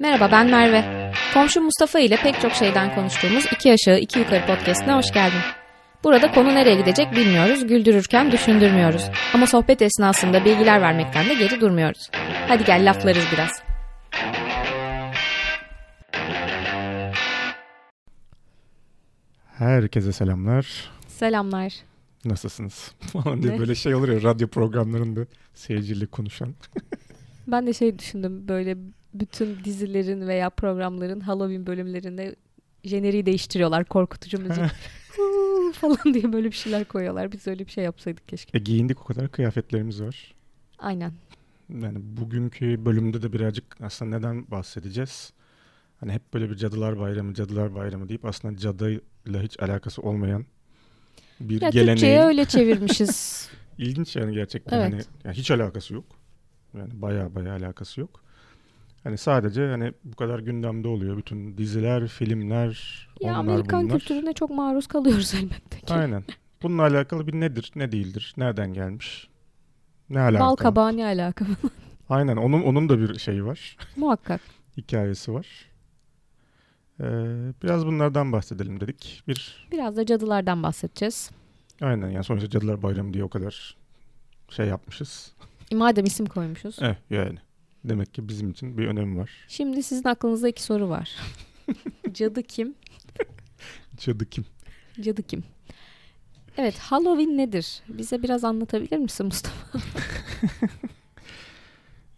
Merhaba ben Merve. Komşu Mustafa ile pek çok şeyden konuştuğumuz iki aşağı iki yukarı podcastine hoş geldin. Burada konu nereye gidecek bilmiyoruz, güldürürken düşündürmüyoruz. Ama sohbet esnasında bilgiler vermekten de geri durmuyoruz. Hadi gel laflarız biraz. Herkese selamlar. Selamlar. Nasılsınız? Falan diye böyle şey olur ya radyo programlarında seyirciyle konuşan. Ben de şey düşündüm böyle bütün dizilerin veya programların Halloween bölümlerinde jeneriği değiştiriyorlar korkutucu müzik. Falan diye böyle bir şeyler koyuyorlar. Biz öyle bir şey yapsaydık keşke. E giyindik o kadar kıyafetlerimiz var. Aynen. Yani bugünkü bölümde de birazcık aslında neden bahsedeceğiz? Hani hep böyle bir cadılar bayramı, cadılar bayramı deyip aslında cadıyla hiç alakası olmayan bir Ya geleneği. Türkçe'ye öyle çevirmişiz. İlginç yani gerçekten Evet. hani yani hiç alakası yok. Yani baya baya alakası yok. Hani sadece hani bu kadar gündemde oluyor bütün diziler, filmler, ya onlar Amerikan bunlar. kültürüne çok maruz kalıyoruz elbette ki. Aynen. Bununla alakalı bir nedir, ne değildir, nereden gelmiş, ne alaka? Bal kabağı ne alaka? Aynen. Onun onun da bir şeyi var, Muhakkak. hikayesi var. Ee, biraz bunlardan bahsedelim dedik. Bir Biraz da cadılardan bahsedeceğiz. aynen yani sonuçta Cadılar Bayramı diye o kadar şey yapmışız. E, Madem isim koymuşuz. Eh yani demek ki bizim için bir önemi var. Şimdi sizin aklınızda iki soru var. Cadı kim? Cadı kim? Cadı kim? Evet, Halloween nedir? Bize biraz anlatabilir misin Mustafa?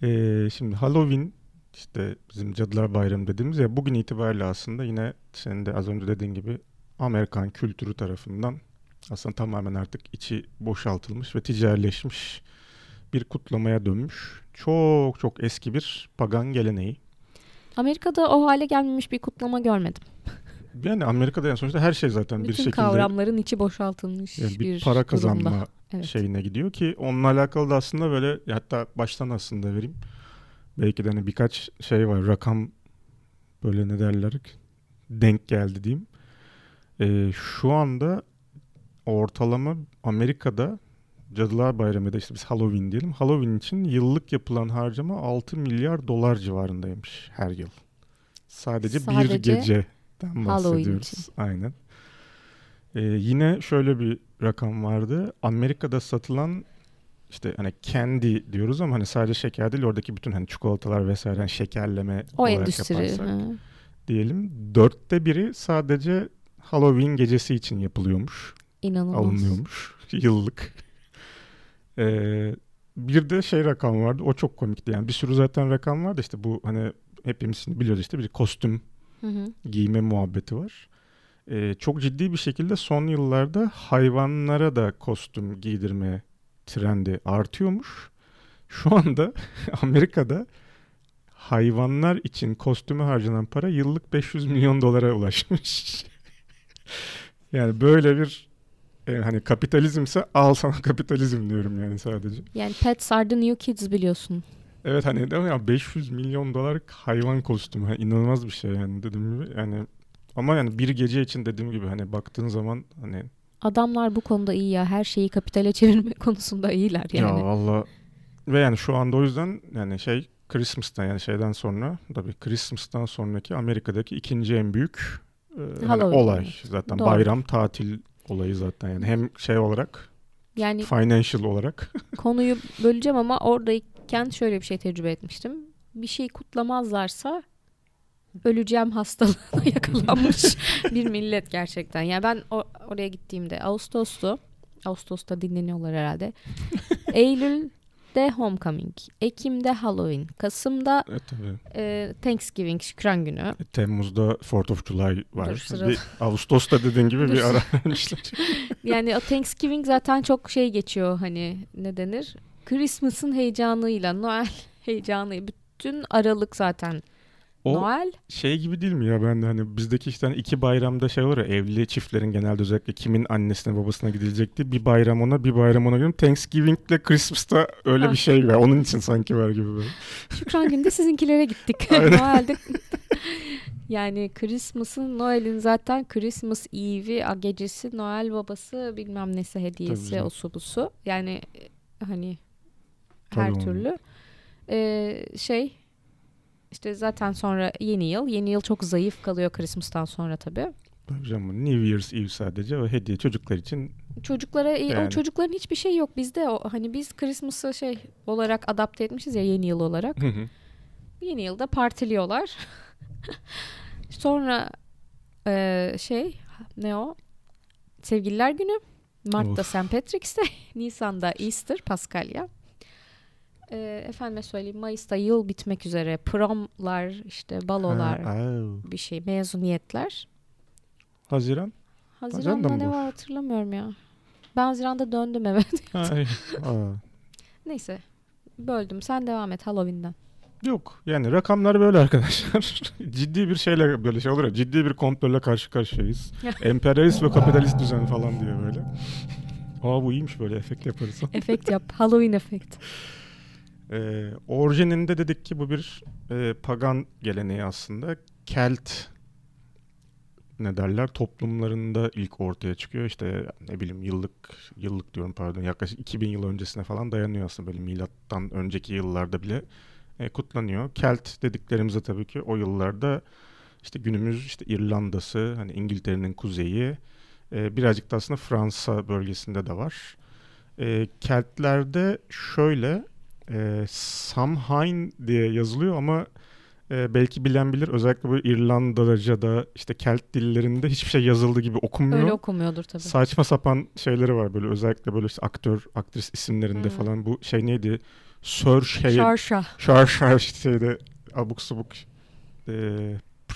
Ee, şimdi Halloween işte bizim Cadılar Bayramı dediğimiz ya bugün itibariyle aslında yine senin de az önce dediğin gibi Amerikan kültürü tarafından aslında tamamen artık içi boşaltılmış ve ticarileşmiş bir kutlamaya dönmüş. Çok çok eski bir pagan geleneği. Amerika'da o hale gelmemiş bir kutlama görmedim. Yani Amerika'da yani sonuçta her şey zaten bir Bütün şekilde kavramların içi boşaltılmış yani bir, bir, para kazanma durumda. Evet. şeyine gidiyor ki onunla alakalı da aslında böyle hatta baştan aslında vereyim. Belki de hani birkaç şey var rakam böyle ne derler denk geldi diyeyim. Ee, şu anda ortalama Amerika'da Cadılar Bayramı'da işte biz Halloween diyelim. Halloween için yıllık yapılan harcama 6 milyar dolar civarındaymış her yıl. Sadece, bir Sadece geceden Halloween bahsediyoruz. için. Aynen. Ee, yine şöyle bir rakam vardı. Amerika'da satılan işte hani candy diyoruz ama hani sadece şeker değil oradaki bütün hani çikolatalar vesaire hani şekerleme O olarak endüstri. yaparsak hı. diyelim dörtte biri sadece Halloween gecesi için yapılıyormuş, İnanılmaz. alınıyormuş yıllık. Ee, bir de şey rakam vardı o çok komikti yani bir sürü zaten rakam vardı işte bu hani hepimiz biliyoruz işte bir kostüm Hı hı. giyme muhabbeti var. Ee, çok ciddi bir şekilde son yıllarda hayvanlara da kostüm giydirme trendi artıyormuş. Şu anda Amerika'da hayvanlar için kostüme harcanan para yıllık 500 milyon dolara ulaşmış. yani böyle bir e, hani kapitalizmse al sana kapitalizm diyorum yani sadece. Yani Pets are the new kids biliyorsun. Evet hani değil mi ya 500 milyon dolar hayvan kostümü hani inanılmaz bir şey yani dediğim gibi yani ama yani bir gece için dediğim gibi hani baktığın zaman hani Adamlar bu konuda iyi ya. Her şeyi kapitale çevirme konusunda iyiler yani. ya valla ve yani şu anda o yüzden yani şey Christmas'tan yani şeyden sonra tabii Christmas'tan sonraki Amerika'daki ikinci en büyük e, hani olay zaten Doğru. bayram tatil olayı zaten yani hem şey olarak Yani financial olarak konuyu böleceğim ama oradayken şöyle bir şey tecrübe etmiştim. Bir şey kutlamazlarsa öleceğim hastalığına yakalanmış bir millet gerçekten. Yani ben o- oraya gittiğimde Ağustos'tu. Ağustos'ta dinleniyorlar herhalde. Eylül'de Homecoming. Ekim'de Halloween. Kasım'da evet, e, Thanksgiving, Şükran Günü. E, Temmuz'da 4th of July var. Dur, Bir Ağustos'ta dediğin gibi Dur. bir ara vermişler. Yani o Thanksgiving zaten çok şey geçiyor hani ne denir? Christmas'ın heyecanıyla, Noel heyecanı. Bütün Aralık zaten O Noel. şey gibi değil mi ya ben de hani bizdeki işte hani iki bayramda şey olur ya evli çiftlerin genelde özellikle kimin annesine babasına gidilecekti. Bir bayram ona bir bayram ona gidiyorum. Thanksgiving'le Christmas'ta öyle bir şey var. Onun için sanki var gibi böyle. Şükran günde sizinkilere gittik. Noel'de yani Christmas'ın Noel'in zaten Christmas Eve'i gecesi Noel babası bilmem nesi Tabii hediyesi o su bu su. Yani e, hani Tabii her onu. türlü. Ee, şey İşte zaten sonra yeni yıl. Yeni yıl çok zayıf kalıyor Christmas'tan sonra tabii. Tabii canım New Year's Eve sadece o hediye çocuklar için. Çocuklara e, o Yani. çocukların hiçbir şey yok bizde. O hani biz Christmas'ı şey olarak adapte etmişiz ya yeni yıl olarak. Hı hı. Yeni yılda partiliyorlar. Sonra e, şey ne o? Sevgililer günü. Mart'ta. St. Patrick's Day. Nisan'da Easter, Paskalya. E, efendime söyleyeyim Mayıs'ta yıl bitmek üzere. Promlar, işte balolar, Ha, bir şey, mezuniyetler. Haziran? Haziran'da mı ne boş? var hatırlamıyorum ya. Ben Haziran'da döndüm aa. Neyse. Böldüm. Sen devam et Halloween'den. Yok yani rakamlar böyle arkadaşlar. ciddi bir şeyle böyle şey olur ya ciddi bir komployla karşı karşıyayız. Emperyalist ve kapitalist düzen falan diye böyle. Aa bu iyiymiş böyle efekt yaparız. Efekt yap. Halloween efekt. Ee, orijininde dedik ki bu bir e, pagan geleneği aslında. Kelt ne derler toplumlarında ilk ortaya çıkıyor. İşte ne bileyim yıllık yıllık diyorum pardon yaklaşık 2000 yıl öncesine falan dayanıyor aslında böyle milattan önceki yıllarda bile e, kutlanıyor. Kelt dediklerimize tabii ki o yıllarda işte günümüz işte İrlanda'sı hani İngiltere'nin kuzeyi e, birazcık da aslında Fransa bölgesinde de var. E, Keltlerde şöyle e, Samhain diye yazılıyor ama e, belki bilen bilir özellikle böyle İrlandaca'da işte Kelt dillerinde hiçbir şey yazıldığı gibi okunmuyor. Öyle okumuyordur tabii. Saçma sapan şeyleri var böyle özellikle böyle işte aktör, aktris isimlerinde Hı. falan bu şey neydi? Sir şey Şarşa. şar şar şeyde abuk subuk e,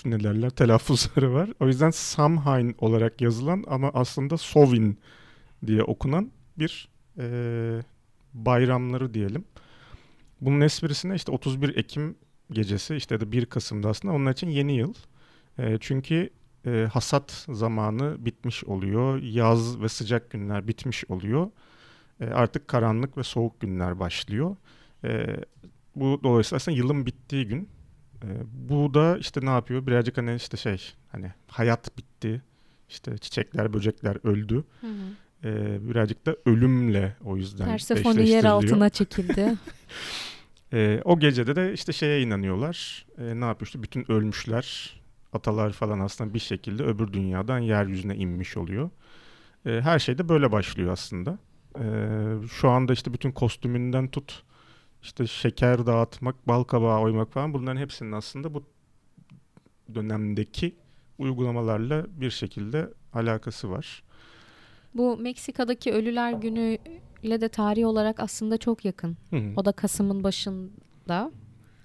ne derler telaffuzları var. O yüzden Samhain olarak yazılan ama aslında Sovin diye okunan bir e, bayramları diyelim. Bunun esprisine işte 31 Ekim gecesi işte de 1 Kasım'da aslında onlar için yeni yıl. E, çünkü e, hasat zamanı bitmiş oluyor. Yaz ve sıcak günler bitmiş oluyor. E, artık karanlık ve soğuk günler başlıyor. E, bu dolayısıyla aslında yılın bittiği gün. E, bu da işte ne yapıyor? Birazcık hani işte şey hani hayat bitti. İşte çiçekler, böcekler öldü. Hı hı. E, birazcık da ölümle o yüzden Persefone yer altına çekildi. E, o gecede de işte şeye inanıyorlar. E, ne işte bütün ölmüşler, atalar falan aslında bir şekilde öbür dünyadan yeryüzüne inmiş oluyor. E, her şey de böyle başlıyor aslında. E, şu anda işte bütün kostümünden tut, işte şeker dağıtmak, bal kabağı oymak falan bunların hepsinin aslında bu dönemdeki uygulamalarla bir şekilde alakası var. Bu Meksika'daki Ölüler Günü ile de tarih olarak aslında çok yakın. Hı hı. O da Kasım'ın başında.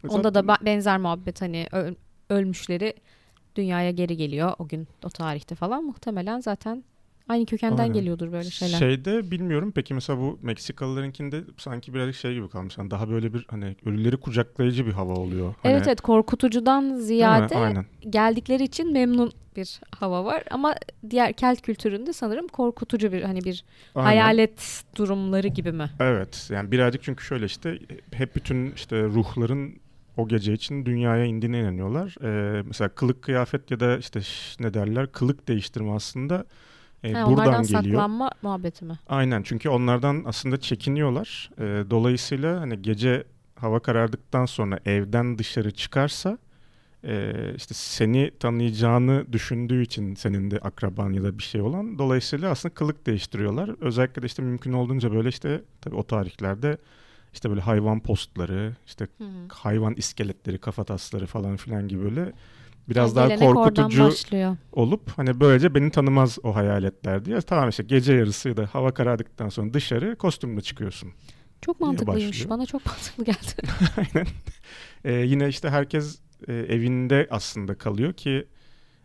Mesela- Onda da benzer muhabbet hani öl- ölmüşleri dünyaya geri geliyor o gün o tarihte falan muhtemelen zaten aynı kökenden Aynen. geliyordur böyle şeyler. Şeyde bilmiyorum peki mesela bu Meksikalılarınkinde sanki birazcık şey gibi kalmış. Yani daha böyle bir hani ölüleri kucaklayıcı bir hava oluyor. Hani, evet evet korkutucudan ziyade geldikleri için memnun bir hava var ama diğer Kelt kültüründe sanırım korkutucu bir hani bir Aynen. hayalet durumları gibi mi? Evet yani birazcık çünkü şöyle işte hep bütün işte ruhların o gece için dünyaya indiğine inanıyorlar. Ee, mesela kılık kıyafet ya da işte ne derler kılık değiştirme aslında e, Ha, buradan onlardan geliyor. saklanma muhabbeti mi? Aynen çünkü onlardan aslında çekiniyorlar. Ee, dolayısıyla hani gece hava karardıktan sonra evden dışarı çıkarsa e, işte seni tanıyacağını düşündüğü için senin de akraban ya da bir şey olan dolayısıyla aslında kılık değiştiriyorlar. Özellikle de işte mümkün olduğunca böyle işte tabii o tarihlerde işte böyle hayvan postları, işte hı. hayvan iskeletleri, kafatasları falan filan gibi böyle biraz Ha, daha korkutucu olup hani böylece beni tanımaz o hayaletler diye. Tamam işte gece yarısı ya da hava karardıktan sonra dışarı kostümle çıkıyorsun. Çok mantıklıymış. başlıyor. Bana çok mantıklı geldi. Aynen. Ee, yine işte herkes e, evinde aslında kalıyor ki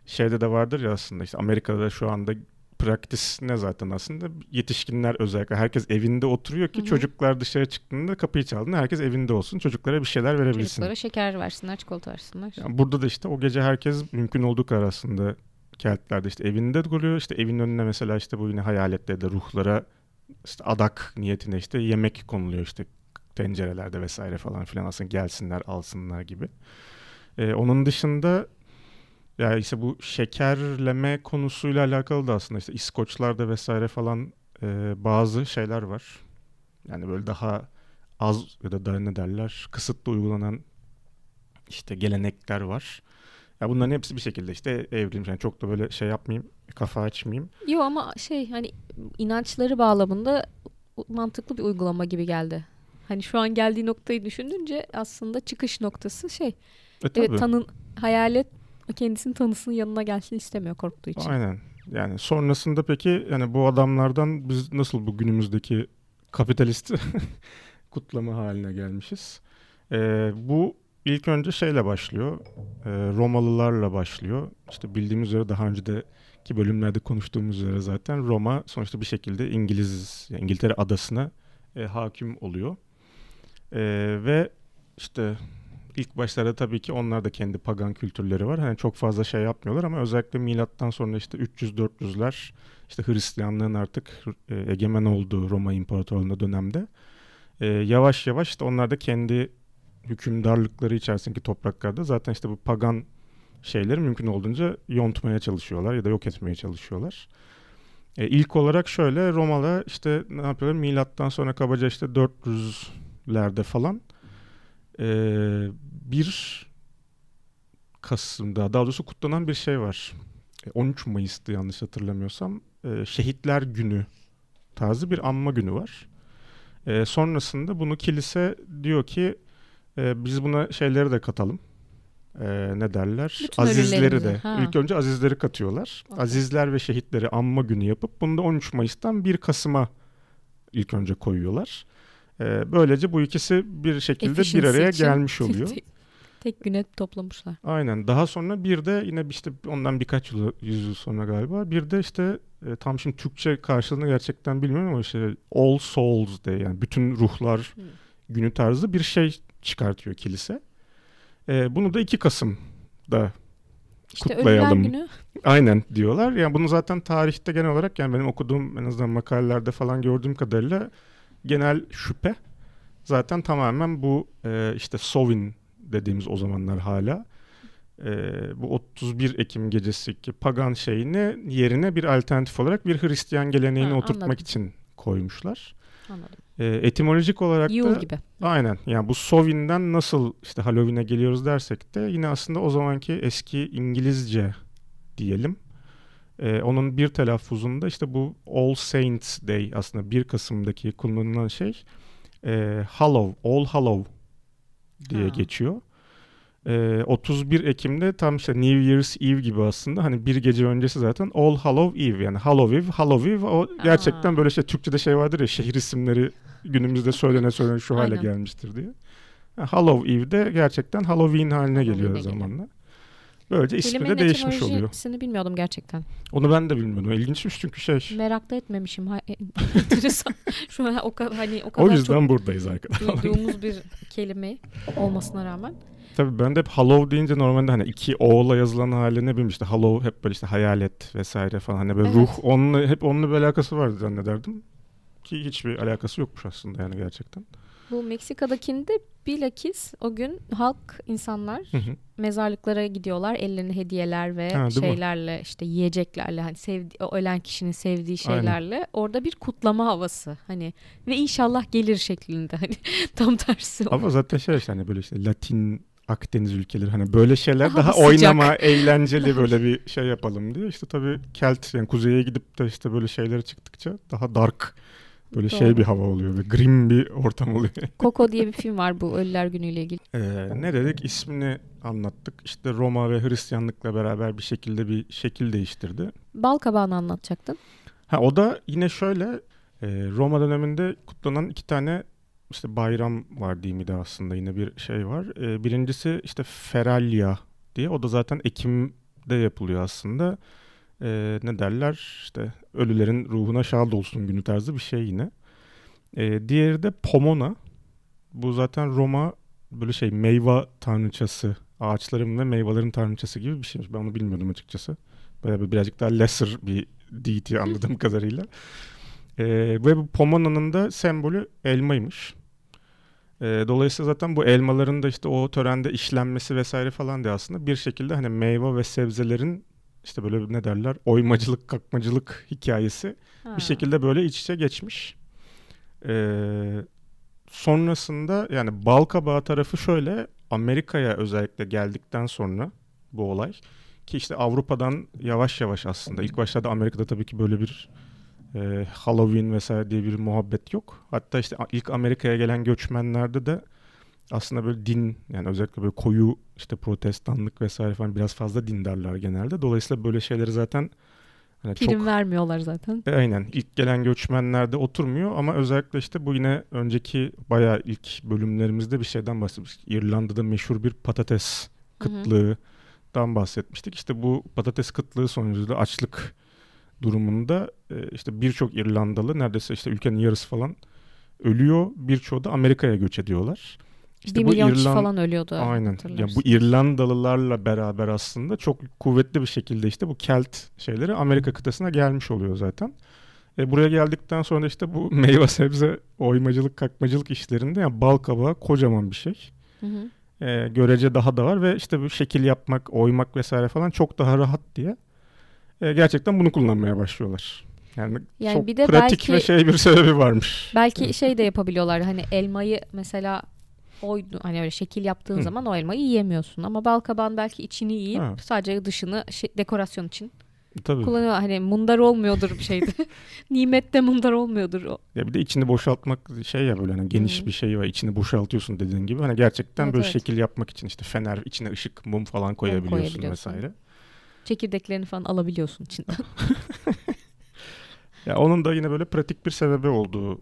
şeyde de vardır ya aslında işte Amerika'da şu anda praktis ne zaten aslında yetişkinler özellikle herkes evinde oturuyor ki Hı hı. çocuklar dışarı çıktığında kapıyı çaldığında herkes evinde olsun çocuklara bir şeyler verebilsin. Çocuklara şeker versinler, çikolata versinler. Yani burada da işte o gece herkes mümkün olduğu kadar aslında Keltlerde işte evinde duruyor. İşte evin önüne mesela işte bu yine hayaletlere de ruhlara işte adak niyetine işte yemek konuluyor işte tencerelerde vesaire falan filan aslında gelsinler alsınlar gibi. Ee, onun dışında ya işte bu şekerleme konusuyla alakalı da aslında işte İskoçlarda vesaire falan e, bazı şeyler var. Yani böyle daha az ya da daha ne derler kısıtlı uygulanan işte gelenekler var. Ya bunların hepsi bir şekilde işte evrilmiş. Yani çok da böyle şey yapmayayım, kafa açmayayım. Yok ama şey hani inançları bağlamında mantıklı bir uygulama gibi geldi. Hani şu an geldiği noktayı düşününce aslında çıkış noktası şey. E. Evet tanın hayalet kendisinin tanısının yanına gelsin istemiyor korktuğu için. Aynen. Yani sonrasında peki yani bu adamlardan biz nasıl bu günümüzdeki kapitalist kutlama haline gelmişiz? Ee, bu ilk önce şeyle başlıyor. Ee, Romalılarla başlıyor. İşte bildiğimiz üzere daha önce de ki bölümlerde konuştuğumuz üzere zaten Roma sonuçta bir şekilde İngiliz, yani İngiltere adasına e, hakim oluyor. E, ve işte ilk başlarda tabii ki onlar da kendi pagan kültürleri var. Hani çok fazla şey yapmıyorlar ama özellikle milattan sonra işte 300-400'ler işte Hristiyanlığın artık e, egemen olduğu Roma İmparatorluğu'nda dönemde e, yavaş yavaş işte onlar da kendi hükümdarlıkları içerisindeki topraklarda zaten işte bu pagan şeyleri mümkün olduğunca yontmaya çalışıyorlar ya da yok etmeye çalışıyorlar. E, ilk olarak şöyle Roma'da işte ne yapıyorlar? Milattan sonra kabaca işte 400'lerde falan e, bir Kasım'da daha doğrusu kutlanan bir şey var. 13 e, Mayıs'tı yanlış hatırlamıyorsam. E, Şehitler Günü tarzı bir anma günü var. E, sonrasında bunu kilise diyor ki e, biz buna şeyleri de katalım e, ne derler Bütün azizleri de ha. ilk önce azizleri katıyorlar. Okay. Azizler ve şehitleri anma günü yapıp bunu da 13 Mayıs'tan 1 Kasım'a ilk önce koyuyorlar. E, böylece bu ikisi bir şekilde bir araya gelmiş oluyor. tek, güne toplamışlar. Aynen. Daha sonra bir de yine işte ondan birkaç yıl, yüz yıl sonra galiba bir de işte e, tam şimdi Türkçe karşılığını gerçekten bilmiyorum ama işte All Souls Day yani bütün ruhlar hmm. günü tarzı bir şey çıkartıyor kilise. E, bunu da 2 Kasım'da işte kutlayalım. günü. Aynen diyorlar. Yani bunu zaten tarihte genel olarak yani benim okuduğum en azından makalelerde falan gördüğüm kadarıyla genel şüphe zaten tamamen bu e, işte Sovin dediğimiz o zamanlar hala e, bu 31 Ekim gecesi ki pagan şeyini yerine bir alternatif olarak bir Hristiyan geleneğini ha, oturtmak anladım. için koymuşlar. Anladım. E, etimolojik olarak Yule da gibi. aynen yani bu Sovin'den nasıl işte Halloween'e geliyoruz dersek de yine aslında o zamanki eski İngilizce diyelim. E, onun bir telaffuzunda işte bu All Saints Day aslında 1 Kasım'daki kullanılan şey e, Hallow, All Hallow diye ha. geçiyor. E, 31 Ekim'de tam işte New Year's Eve gibi aslında hani bir gece öncesi zaten All Hallow Eve yani Hallow Eve, Hallow Eve o gerçekten Aa. böyle şey Türkçe'de şey vardır ya şehir isimleri günümüzde söylene söylene şu hale gelmiştir diye. Yani Hallow Eve'de gerçekten Halloween haline Halloween geliyor zamanla. Böylece ismi Kelimenin de değişmiş oluyor. Kelimenin bilmiyordum gerçekten. Onu ben de bilmiyordum. İlginçmiş çünkü şey. Merak da etmemişim. Ha, enteresan. Şu an o kadar hani o kadar O yüzden çok buradayız arkadaşlar. Duyduğumuz bir kelime olmasına rağmen. Tabii ben de hep Hollow deyince normalde hani iki O'la yazılan hali ne bileyim işte Hollow hep böyle işte hayalet vesaire falan hani böyle evet. ruh onunla hep onunla bir alakası var zannederdim. Ki hiçbir alakası yokmuş aslında yani gerçekten. Bu Meksika'dakinde bilakis o gün halk insanlar hı hı. mezarlıklara gidiyorlar ellerine hediyeler ve ha, şeylerle mi? işte yiyeceklerle hani sevdi ölen kişinin sevdiği şeylerle Aynen. orada bir kutlama havası hani ve inşallah gelir şeklinde hani tam tersi. Ama zaten şey işte hani böyle işte Latin Akdeniz ülkeleri hani böyle şeyler daha, daha oynama, eğlenceli böyle bir şey yapalım diye. İşte tabii Kelt yani kuzeye gidip de işte böyle şeylere çıktıkça daha dark böyle Doğru. şey bir hava oluyor ve grim bir ortam oluyor. Coco diye bir film var bu Ölüler Günü ile ilgili. Ee, ne dedik? ismini anlattık. İşte Roma ve Hristiyanlıkla beraber bir şekilde bir şekil değiştirdi. Bal kabağını anlatacaktın. Ha o da yine şöyle e, Roma döneminde kutlanan iki tane işte bayram var diyeyim de aslında yine bir şey var. E, birincisi işte Feralya diye o da zaten Ekim'de yapılıyor aslında. E, ne derler işte ölülerin ruhuna şad olsun günü tarzı bir şey yine. E, diğeri de Pomona. Bu zaten Roma böyle şey meyve tanrıçası, ağaçların ve meyvelerin tanrıçası gibi bir şeymiş. Ben onu bilmiyordum açıkçası. Böyle birazcık daha lesser bir deity anladığım kadarıyla. E, ve bu Pomona'nın da sembolü elmaymış. E, dolayısıyla zaten bu elmaların da işte o törende işlenmesi vesaire falan da aslında bir şekilde hani meyve ve sebzelerin işte böyle ne derler oymacılık kakmacılık hikayesi ha. bir şekilde böyle iç içe geçmiş. Ee, sonrasında yani bal kabağı tarafı şöyle Amerika'ya özellikle geldikten sonra bu olay ki işte Avrupa'dan yavaş yavaş aslında ilk başlarda Amerika'da tabii ki böyle bir e, Halloween vesaire diye bir muhabbet yok. Hatta işte ilk Amerika'ya gelen göçmenlerde de aslında böyle din yani özellikle böyle koyu işte protestanlık vesaire falan biraz fazla dindarlar genelde. Dolayısıyla böyle şeyleri zaten hani prim çok, vermiyorlar zaten. E, aynen. ilk gelen göçmenlerde oturmuyor ama özellikle işte bu yine önceki bayağı ilk bölümlerimizde bir şeyden bahsetmiştik. İrlanda'da meşhur bir patates kıtlığından bahsetmiştik. İşte bu patates kıtlığı sonucunda açlık durumunda e, işte birçok İrlandalı neredeyse işte ülkenin yarısı falan ölüyor. Birçoğu da Amerika'ya göç ediyorlar. İşte bir milyon İrland... kişi falan ölüyordu. Aynen. Yani bu İrlandalılarla beraber aslında çok kuvvetli bir şekilde işte bu Kelt şeyleri Amerika kıtasına gelmiş oluyor zaten. E, buraya geldikten sonra işte bu meyve sebze oymacılık kakmacılık işlerinde yani bal kabağı kocaman bir şey. Hı hı. E, görece daha da var ve işte bu şekil yapmak, oymak vesaire falan çok daha rahat diye e, gerçekten bunu kullanmaya başlıyorlar. Yani, yani çok bir de pratik belki, ve şey bir sebebi varmış. Belki şey de yapabiliyorlar hani elmayı mesela oydu hani öyle şekil yaptığın Hı. zaman o elmayı yiyemiyorsun ama bal kabağın belki içini yiyip ha. sadece dışını şey, dekorasyon için Tabii. kullanıyor. Hani mundar olmuyordur bir şeyde. Nimette mundar olmuyordur o. Ya bir de içini boşaltmak şey ya böyle hani geniş hmm. bir şey var. içini boşaltıyorsun dediğin gibi. Hani gerçekten evet, böyle evet. şekil yapmak için işte fener içine ışık, mum falan koyabiliyorsun, koyabiliyorsun. vesaire. Çekirdeklerini falan alabiliyorsun içinden. ya onun da yine böyle pratik bir sebebi olduğu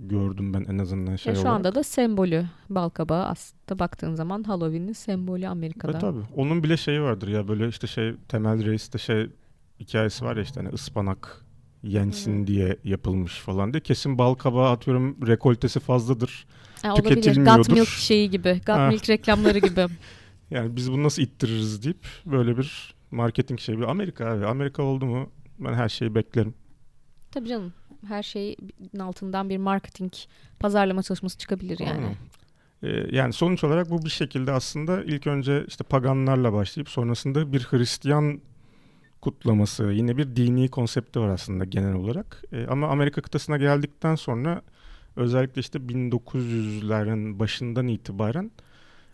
gördüm ben en azından şey e şu olarak. anda da sembolü balkabağı aslında baktığın zaman Halloween'in sembolü Amerika'da. E tabii. Onun bile şeyi vardır ya böyle işte şey temel reis de şey hikayesi var ya işte hani ıspanak yensin hmm. diye yapılmış falan diye. Kesin balkabağı atıyorum rekoltesi fazladır. E, tüketilmiyordur. Got Milk şeyi gibi. Got Milk reklamları gibi. yani biz bunu nasıl ittiririz deyip böyle bir marketing şeyi. Amerika abi. Amerika oldu mu ben her şeyi beklerim. Tabii canım her şeyin altından bir marketing pazarlama çalışması çıkabilir yani. Aynen. Ee, yani sonuç olarak bu bir şekilde aslında ilk önce işte paganlarla başlayıp sonrasında bir Hristiyan kutlaması, yine bir dini konsepti var aslında genel olarak. Ee, ama Amerika kıtasına geldikten sonra özellikle işte 1900'lerin başından itibaren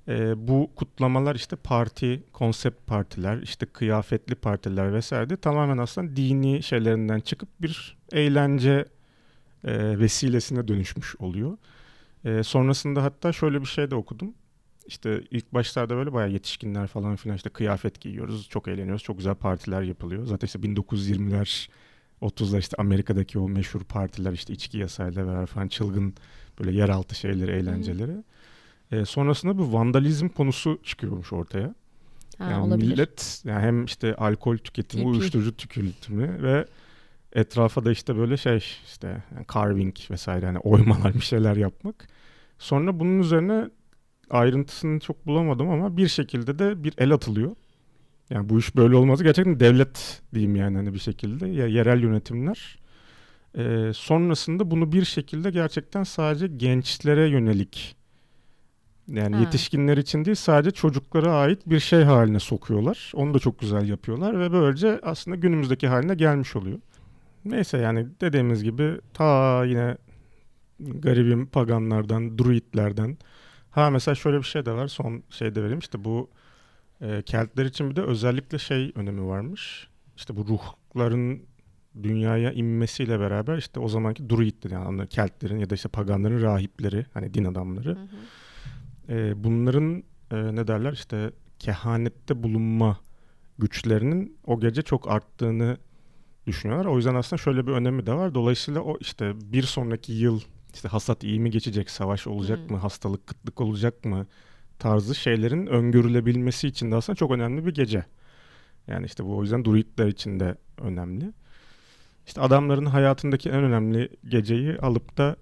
e, bu kutlamalar işte parti, konsept partiler, işte kıyafetli partiler vesaire de tamamen aslında dini şeylerinden çıkıp bir eğlence e, vesilesine dönüşmüş oluyor. E, sonrasında hatta şöyle bir şey de okudum. İşte ilk başlarda böyle bayağı yetişkinler falan filan işte kıyafet giyiyoruz, çok eğleniyoruz, çok güzel partiler yapılıyor. Zaten işte 1920'ler 30'lar işte Amerika'daki o meşhur partiler işte içki yasayla beraber falan çılgın böyle yeraltı şeyleri, eğlenceleri. Hmm. E, sonrasında bu vandalizm konusu çıkıyormuş ortaya. Ha, yani olabilir. millet yani hem işte alkol tüketimi, İpi. uyuşturucu tüketimi ve etrafa da işte böyle şey işte yani carving vesaire hani oymalar bir şeyler yapmak. Sonra bunun üzerine ayrıntısını çok bulamadım ama bir şekilde de bir el atılıyor. Yani bu iş böyle olmaz. Gerçekten devlet diyeyim yani hani bir şekilde ya yerel yönetimler. Ee, sonrasında bunu bir şekilde gerçekten sadece gençlere yönelik yani ha. yetişkinler için değil sadece çocuklara ait bir şey haline sokuyorlar. Onu da çok güzel yapıyorlar ve böylece aslında günümüzdeki haline gelmiş oluyor. Neyse yani dediğimiz gibi ta yine garibim paganlardan, druidlerden. Ha mesela şöyle bir şey de var son şeyde vereyim işte bu e, Keltler için bir de özellikle şey önemi varmış. İşte bu ruhların dünyaya inmesiyle beraber işte o zamanki druid yani Keltlerin ya da işte paganların rahipleri hani din adamları. Hı hı e, bunların e, ne derler işte kehanette bulunma güçlerinin o gece çok arttığını düşünüyorlar. O yüzden aslında şöyle bir önemi de var. Dolayısıyla o işte bir sonraki yıl işte hasat iyi mi geçecek, savaş olacak hmm. mı, hastalık, kıtlık olacak mı tarzı şeylerin öngörülebilmesi için de aslında çok önemli bir gece. Yani işte bu o yüzden druidler için de önemli. İşte adamların hayatındaki en önemli geceyi alıp da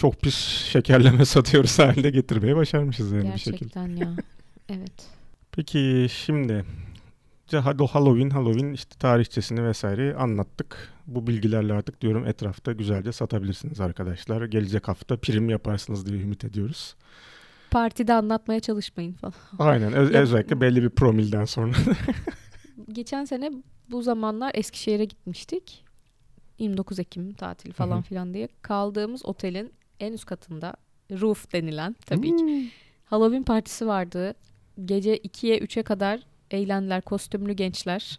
çok pis şekerleme satıyoruz halinde getirmeye başarmışız yani Gerçekten bir şekilde. Gerçekten ya. Evet. Peki şimdi Halloween, Halloween işte tarihçesini vesaire anlattık. Bu bilgilerle artık diyorum etrafta güzelce satabilirsiniz arkadaşlar. Gelecek hafta prim yaparsınız diye ümit ediyoruz. Partide anlatmaya çalışmayın falan. Aynen öz- özellikle belli bir promilden sonra. Geçen sene bu zamanlar Eskişehir'e gitmiştik. 29 Ekim tatil falan filan diye. Kaldığımız otelin en üst katında roof denilen tabii hmm. ki Halloween partisi vardı. Gece 2'ye 3'e kadar eğlendiler kostümlü gençler.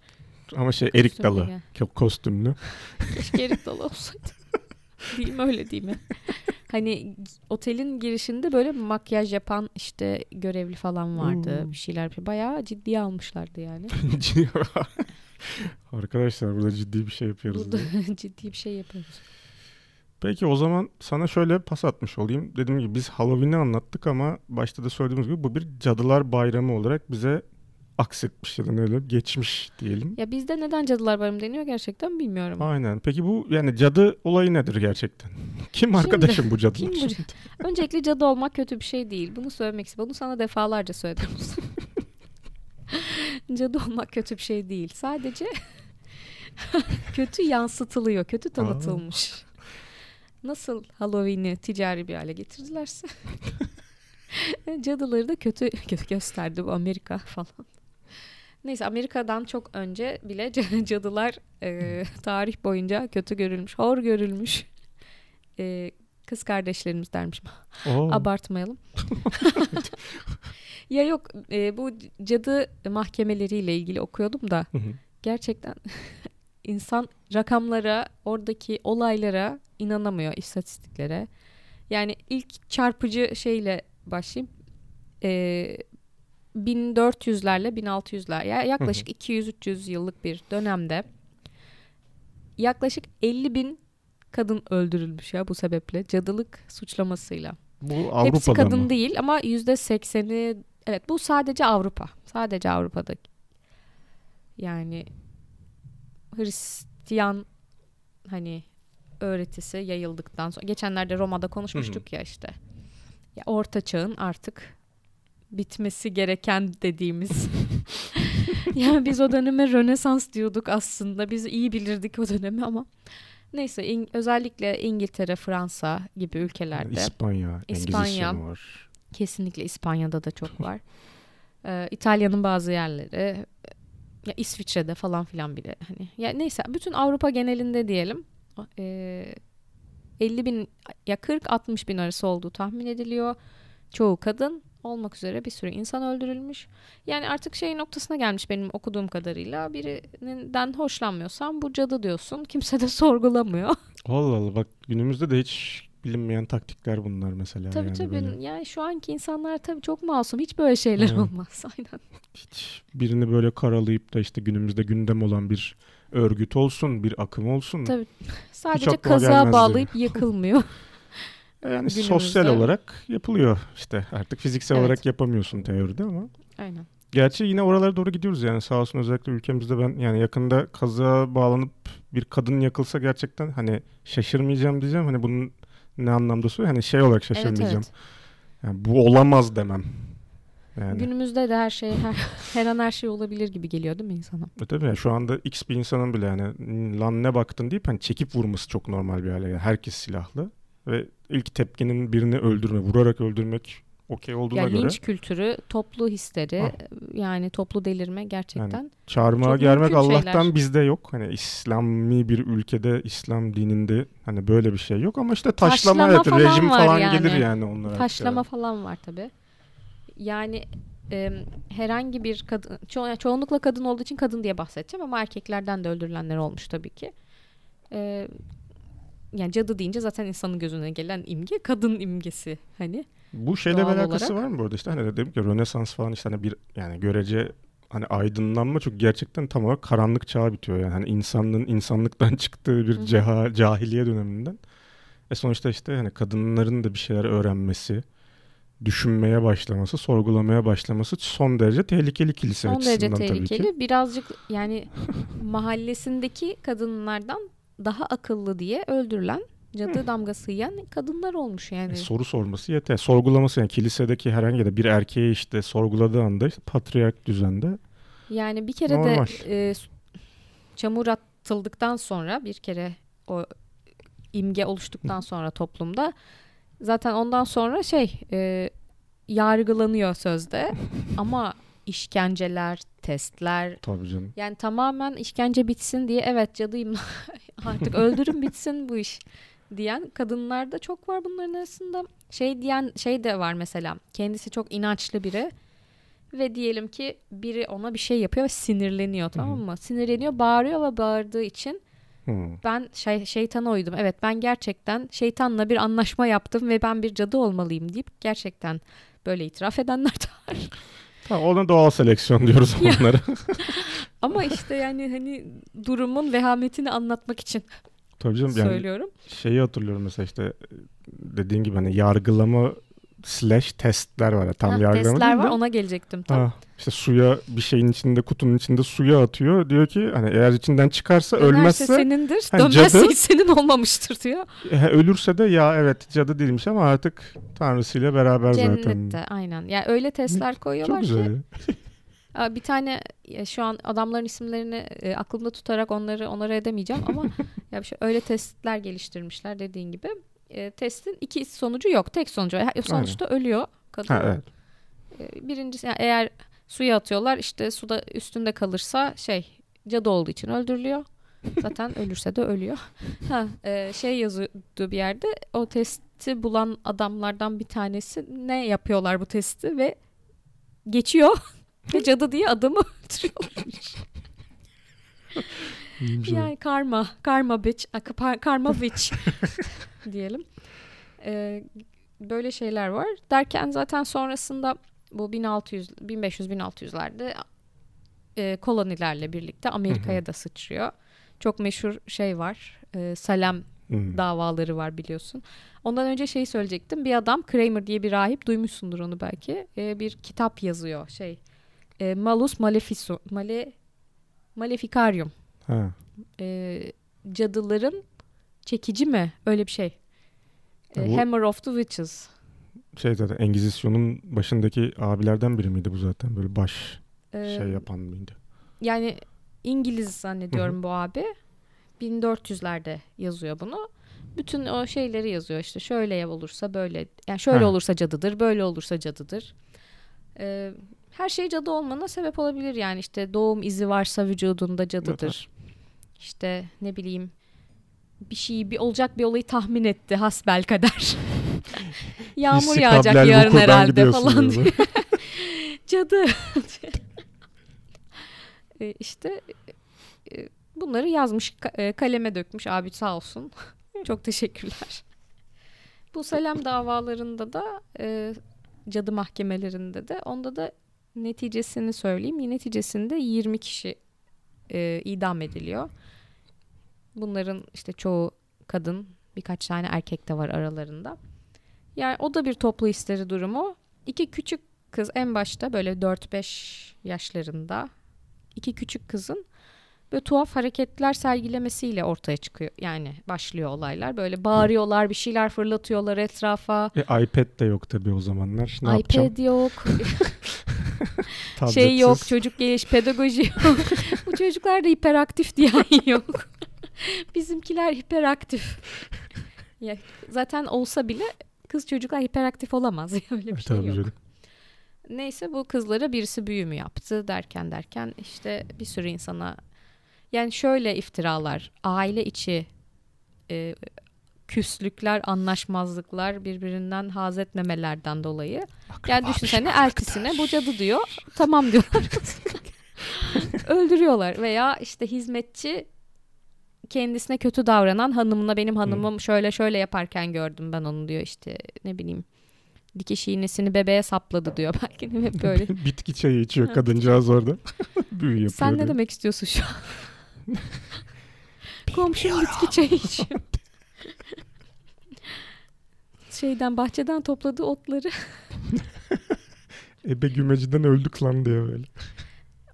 Ama şey erik dalı. Ko- Kostümlü. Keşke erik dalı olsaydı. değil mi öyle değil mi? Hani otelin girişinde böyle makyaj yapan işte görevli falan vardı. Hmm. Bir şeyler yapıyor. Bayağı ciddiye almışlardı yani. Arkadaşlar burada ciddi bir şey yapıyoruz. Burada ciddi bir şey yapıyoruz. Peki o zaman sana şöyle pas atmış olayım. Dediğim gibi biz Halloween'i anlattık ama başta da söylediğimiz gibi bu bir cadılar bayramı olarak bize aksetmiş ya da ne öyle geçmiş diyelim. Ya bizde neden Cadılar Bayramı deniyor gerçekten bilmiyorum. Aynen. Peki bu yani cadı olayı nedir gerçekten? Kim arkadaşım bu cadılar? Kim bu? Öncelikle cadı olmak kötü bir şey değil. Bunu söylemek istedim. Bunu sana defalarca söyledim. cadı olmak kötü bir şey değil. Sadece kötü yansıtılıyor. Kötü tanıtılmış. Nasıl Halloween'i ticari bir hale getirdilerse cadıları da kötü gö- gösterdi bu Amerika falan. Neyse Amerika'dan çok önce bile cadılar e, tarih boyunca kötü görülmüş, hor görülmüş. E, kız kardeşlerimiz dermişim. Oo. Abartmayalım. ya yok e, bu cadı mahkemeleriyle ilgili okuyordum da Hı hı. gerçekten insan rakamlara, oradaki olaylara inanamıyor, istatistiklere. Yani ilk çarpıcı şeyle başlayayım. Ee, 1400'lerle 1600'ler ya yaklaşık 200-300 yıllık bir dönemde yaklaşık 50 bin kadın öldürülmüş ya bu sebeple cadılık suçlamasıyla. Bu Hepsi Avrupa'da kadın mı? değil ama yüzde sekseni evet bu sadece Avrupa. Sadece Avrupa'da. Yani Hristiyan hani öğretisi yayıldıktan sonra geçenlerde Roma'da konuşmuştuk ya işte. Ya orta çağın artık bitmesi gereken dediğimiz. yani biz o döneme Rönesans diyorduk aslında. Biz iyi bilirdik o dönemi ama neyse İng- özellikle İngiltere, Fransa gibi ülkelerde İspanya, İspanya. Engizisyon var. Kesinlikle İspanya'da da çok var. Ee, İtalya'nın bazı yerleri, ya İsviçre'de falan filan bile hani ya neyse bütün Avrupa genelinde diyelim ee, 50 bin ya 40-60 bin arası olduğu tahmin ediliyor. Çoğu kadın olmak üzere bir sürü insan öldürülmüş. Yani artık şey noktasına gelmiş benim okuduğum kadarıyla birinden hoşlanmıyorsan bu cadı diyorsun. Kimse de sorgulamıyor. Allah Allah bak günümüzde de hiç bilinmeyen taktikler bunlar mesela. tabii yani tabii. böyle. Yani şu anki insanlar tabii çok masum. Hiç böyle şeyler Evet. olmaz. Aynen. Hiç birini böyle karalayıp da işte günümüzde gündem olan bir örgüt olsun, bir akım olsun. Tabii. Sadece gelmezdi. bağlayıp yakılmıyor. Yani günümüzde. sosyal olarak yapılıyor işte. Artık fiziksel Evet. olarak yapamıyorsun teoride ama. Aynen. Gerçi yine oralara doğru gidiyoruz yani sağ olsun özellikle ülkemizde ben yani yakında kazığa bağlanıp bir kadın yakılsa gerçekten hani şaşırmayacağım diyeceğim. Hani bunun ne anlamda söylüyor? Hani şey olarak Evet şaşırmayacağım. evet. Yani bu olamaz demem. Yani. Günümüzde de her şey her, her an her şey olabilir gibi geliyor değil mi insana? E tabii yani şu anda X bir insanın bile yani lan ne baktın deyip hani çekip vurması çok normal bir hale. Yani herkes silahlı ve ilk tepkinin birini öldürme, vurarak öldürmek okey olduğuna Yani göre linç kültürü, toplu histeri, Ah. yani toplu delirme gerçekten. çok gelmek mümkün Allah'tan şeyler. bizde yok. Hani İslami bir ülkede, İslam dininde hani böyle bir şey yok ama işte taşlama, Taşlama evet, falan rejim falan yani. gelir yani onlara. Taşlama falan var tabii. Yani e, herhangi bir kadın, ço- çoğunlukla kadın olduğu için kadın diye bahsedeceğim ama erkeklerden de öldürülenler olmuş tabii ki. E, yani cadı deyince zaten insanın gözüne gelen imge kadın imgesi hani. Bu şeyle bir alakası olarak. var mı bu arada işte hani dedim ki Rönesans falan işte hani bir yani görece hani aydınlanma çok gerçekten tam olarak karanlık çağı bitiyor yani hani insanlığın insanlıktan çıktığı bir ceha, cahiliye döneminden. E sonuçta işte hani kadınların da bir şeyler öğrenmesi, düşünmeye başlaması, sorgulamaya başlaması son derece tehlikeli kilise Son derece açısından tabii tehlikeli. ki. Birazcık yani mahallesindeki kadınlardan daha akıllı diye öldürülen cadı damgası yiyen kadınlar olmuş yani. E, soru sorması yeter. Sorgulaması yani kilisedeki herhangi de bir erkeği işte sorguladığı anda işte patriark düzende Yani bir kere Normal. de e, çamur atıldıktan sonra bir kere o imge oluştuktan sonra toplumda zaten ondan sonra şey e, yargılanıyor sözde ama işkenceler, testler tabii canım. yani tamamen işkence bitsin diye evet cadıyım artık öldürün bitsin bu iş diyen kadınlar da çok var bunların arasında. Şey diyen şey de var mesela. Kendisi çok inançlı biri ve diyelim ki biri ona bir şey yapıyor ve sinirleniyor tamam mı? Sinirleniyor, bağırıyor ve bağırdığı için ben şey, şeytana uydum. Evet ben gerçekten şeytanla bir anlaşma yaptım ve ben bir cadı olmalıyım deyip gerçekten böyle itiraf edenler de var. Tamam, ona doğal seleksiyon diyoruz onlara. Ama işte yani hani durumun vehametini anlatmak için Tabii canım yani söylüyorum. şeyi hatırlıyorum mesela işte dediğin gibi hani yargılama slash testler var. ya, Tam Ha, yargılama testler var ona gelecektim tam. Ha, işte suya bir şeyin içinde kutunun içinde suya atıyor. Diyor ki hani eğer içinden çıkarsa Dönerse ölmezse senindir, Hani dönmezse cadı- senin olmamıştır diyor. e, ölürse de ya evet cadı değilmiş ama artık tanrısıyla beraber zaten. Cennette aynen. Yani öyle testler Çok koyuyorlar ki güzel. Aa, Bir tane şu an adamların isimlerini e, aklımda tutarak onları onlara edemeyeceğim ama ya bir şey, öyle testler geliştirmişler dediğin gibi. E, testin iki sonucu yok. Tek sonucu. var. Ha, Sonuçta ölüyor kadın. Ha evet. E, birincisi yani eğer suya atıyorlar işte suda üstünde kalırsa şey cadı olduğu için öldürülüyor. Zaten ölürse de ölüyor. Ha, e, şey yazıyordu bir yerde o testi bulan adamlardan bir tanesi ne yapıyorlar bu testi ve geçiyor ve cadı diye adamı öldürüyorlar. O. Yani karma, karma bitch, karma witch diyelim. Ee, böyle şeyler var. Derken zaten sonrasında bu 1600 1500-1600'lerde e, kolonilerle birlikte Amerika'ya da sıçrıyor. Çok meşhur şey var. E, Salem Hmm. davaları var biliyorsun. Ondan önce şey söyleyecektim. Bir adam Kramer diye bir rahip duymuşsundur onu belki. E, bir kitap yazıyor. Şey e, Malus Malefico Male Maleficarium Ha. e, cadıların çekici mi? Öyle bir şey. E, bu- Hammer of the Witches. Şey zaten Engizisyon'un başındaki abilerden biri miydi bu zaten böyle baş E, şey yapan mıydı? Yani İngiliz zannediyorum bu abi. 1400'lerde yazıyor bunu. Bütün o şeyleri yazıyor işte şöyle olursa böyle yani şöyle Ha. olursa cadıdır böyle olursa cadıdır. E, her şey cadı olmana sebep olabilir yani işte doğum izi varsa vücudunda cadıdır. İşte ne bileyim bir şey bir olacak bir olayı tahmin etti hasbel kader. Yağmur yağacak yarın herhalde falan diye. Cadı. E, işte e, bunları yazmış ka- e, kaleme dökmüş abi sağ olsun. Çok teşekkürler. Bu Salem davalarında da e, cadı mahkemelerinde de onda da neticesini söyleyeyim. Neticesinde 20 kişi e, idam ediliyor. Bunların işte çoğu kadın, birkaç tane erkek de var aralarında. Yani o da bir toplu histeri durumu. İki küçük kız en başta böyle 4-5 yaşlarında iki küçük kızın böyle tuhaf hareketler sergilemesiyle ortaya çıkıyor. Yani başlıyor olaylar. Böyle bağırıyorlar, bir şeyler fırlatıyorlar etrafa. E, iPad de yok tabii o zamanlar. Ne yapacağım? iPad yok, Tabletsiz. şey yok, çocuk geliş pedagoji yok. Bu çocuklar da hiperaktif diyen yok. Bizimkiler hiperaktif. Ya, zaten olsa bile kız çocuklar hiperaktif olamaz. Öyle bir E, şey tabii yok. canım. Neyse bu kızlara birisi büyü mü yaptı derken derken işte bir sürü insana yani şöyle iftiralar aile içi e, küslükler anlaşmazlıklar birbirinden haz etmemelerden dolayı yani düşünsene eltisine bu cadı diyor tamam diyorlar öldürüyorlar veya işte hizmetçi kendisine kötü davranan hanımına benim hanımım şöyle şöyle yaparken gördüm ben onu diyor işte ne bileyim dikiş iğnesini bebeğe sapladı diyor belki hep böyle. Bitki çayı içiyor kadıncağız orada. Büyü yapıyor. Sen ne diyor. demek istiyorsun şu an? Komşum bitki çayı içiyor. Şeyden bahçeden topladığı otları Ebe gümeciden öldük lan diye böyle.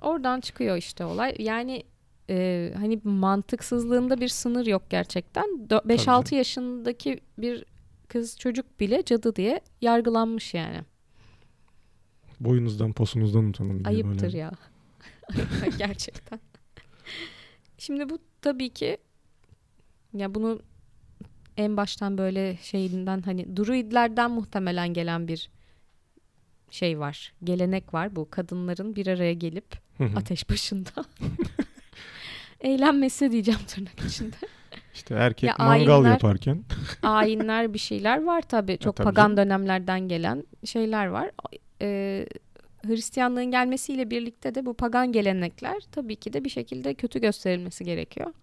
oradan çıkıyor işte olay. Yani e, hani mantıksızlığında bir sınır yok gerçekten. Dö- 5-6 yaşındaki bir kız çocuk bile cadı diye yargılanmış yani. Boyunuzdan posunuzdan utanın diye Ayıptır böyle. ya. Gerçekten. Şimdi bu tabii ki ya bunu en baştan böyle şeyinden hani druidlerden muhtemelen gelen bir şey var. Gelenek var bu kadınların bir araya gelip Hı hı. ateş başında eğlenmesi diyeceğim tırnak içinde. İşte erkek Ya mangal ayinler- yaparken Ayinler bir şeyler var tabii. Çok tabii pagan canım. dönemlerden gelen şeyler var. Ee, Hristiyanlığın gelmesiyle birlikte de bu pagan gelenekler tabii ki de bir şekilde kötü gösterilmesi gerekiyor.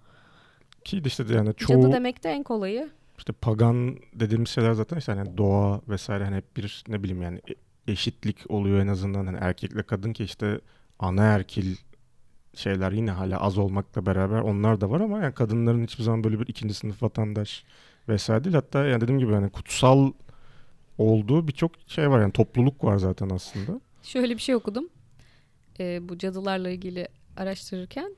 ki de işte yani çoğu Cadı demek de en kolayı. işte pagan dediğimiz şeyler zaten işte hani doğa vesaire hani hep bir ne bileyim yani e- eşitlik oluyor en azından hani erkekle kadın ki işte anaerkil şeyler yine hala az olmakla beraber onlar da var ama yani kadınların hiçbir zaman böyle bir ikinci sınıf vatandaş vesaire değil. Hatta yani dediğim gibi hani kutsal olduğu birçok şey var yani topluluk var zaten aslında. Şöyle bir şey okudum. Ee, bu cadılarla ilgili araştırırken.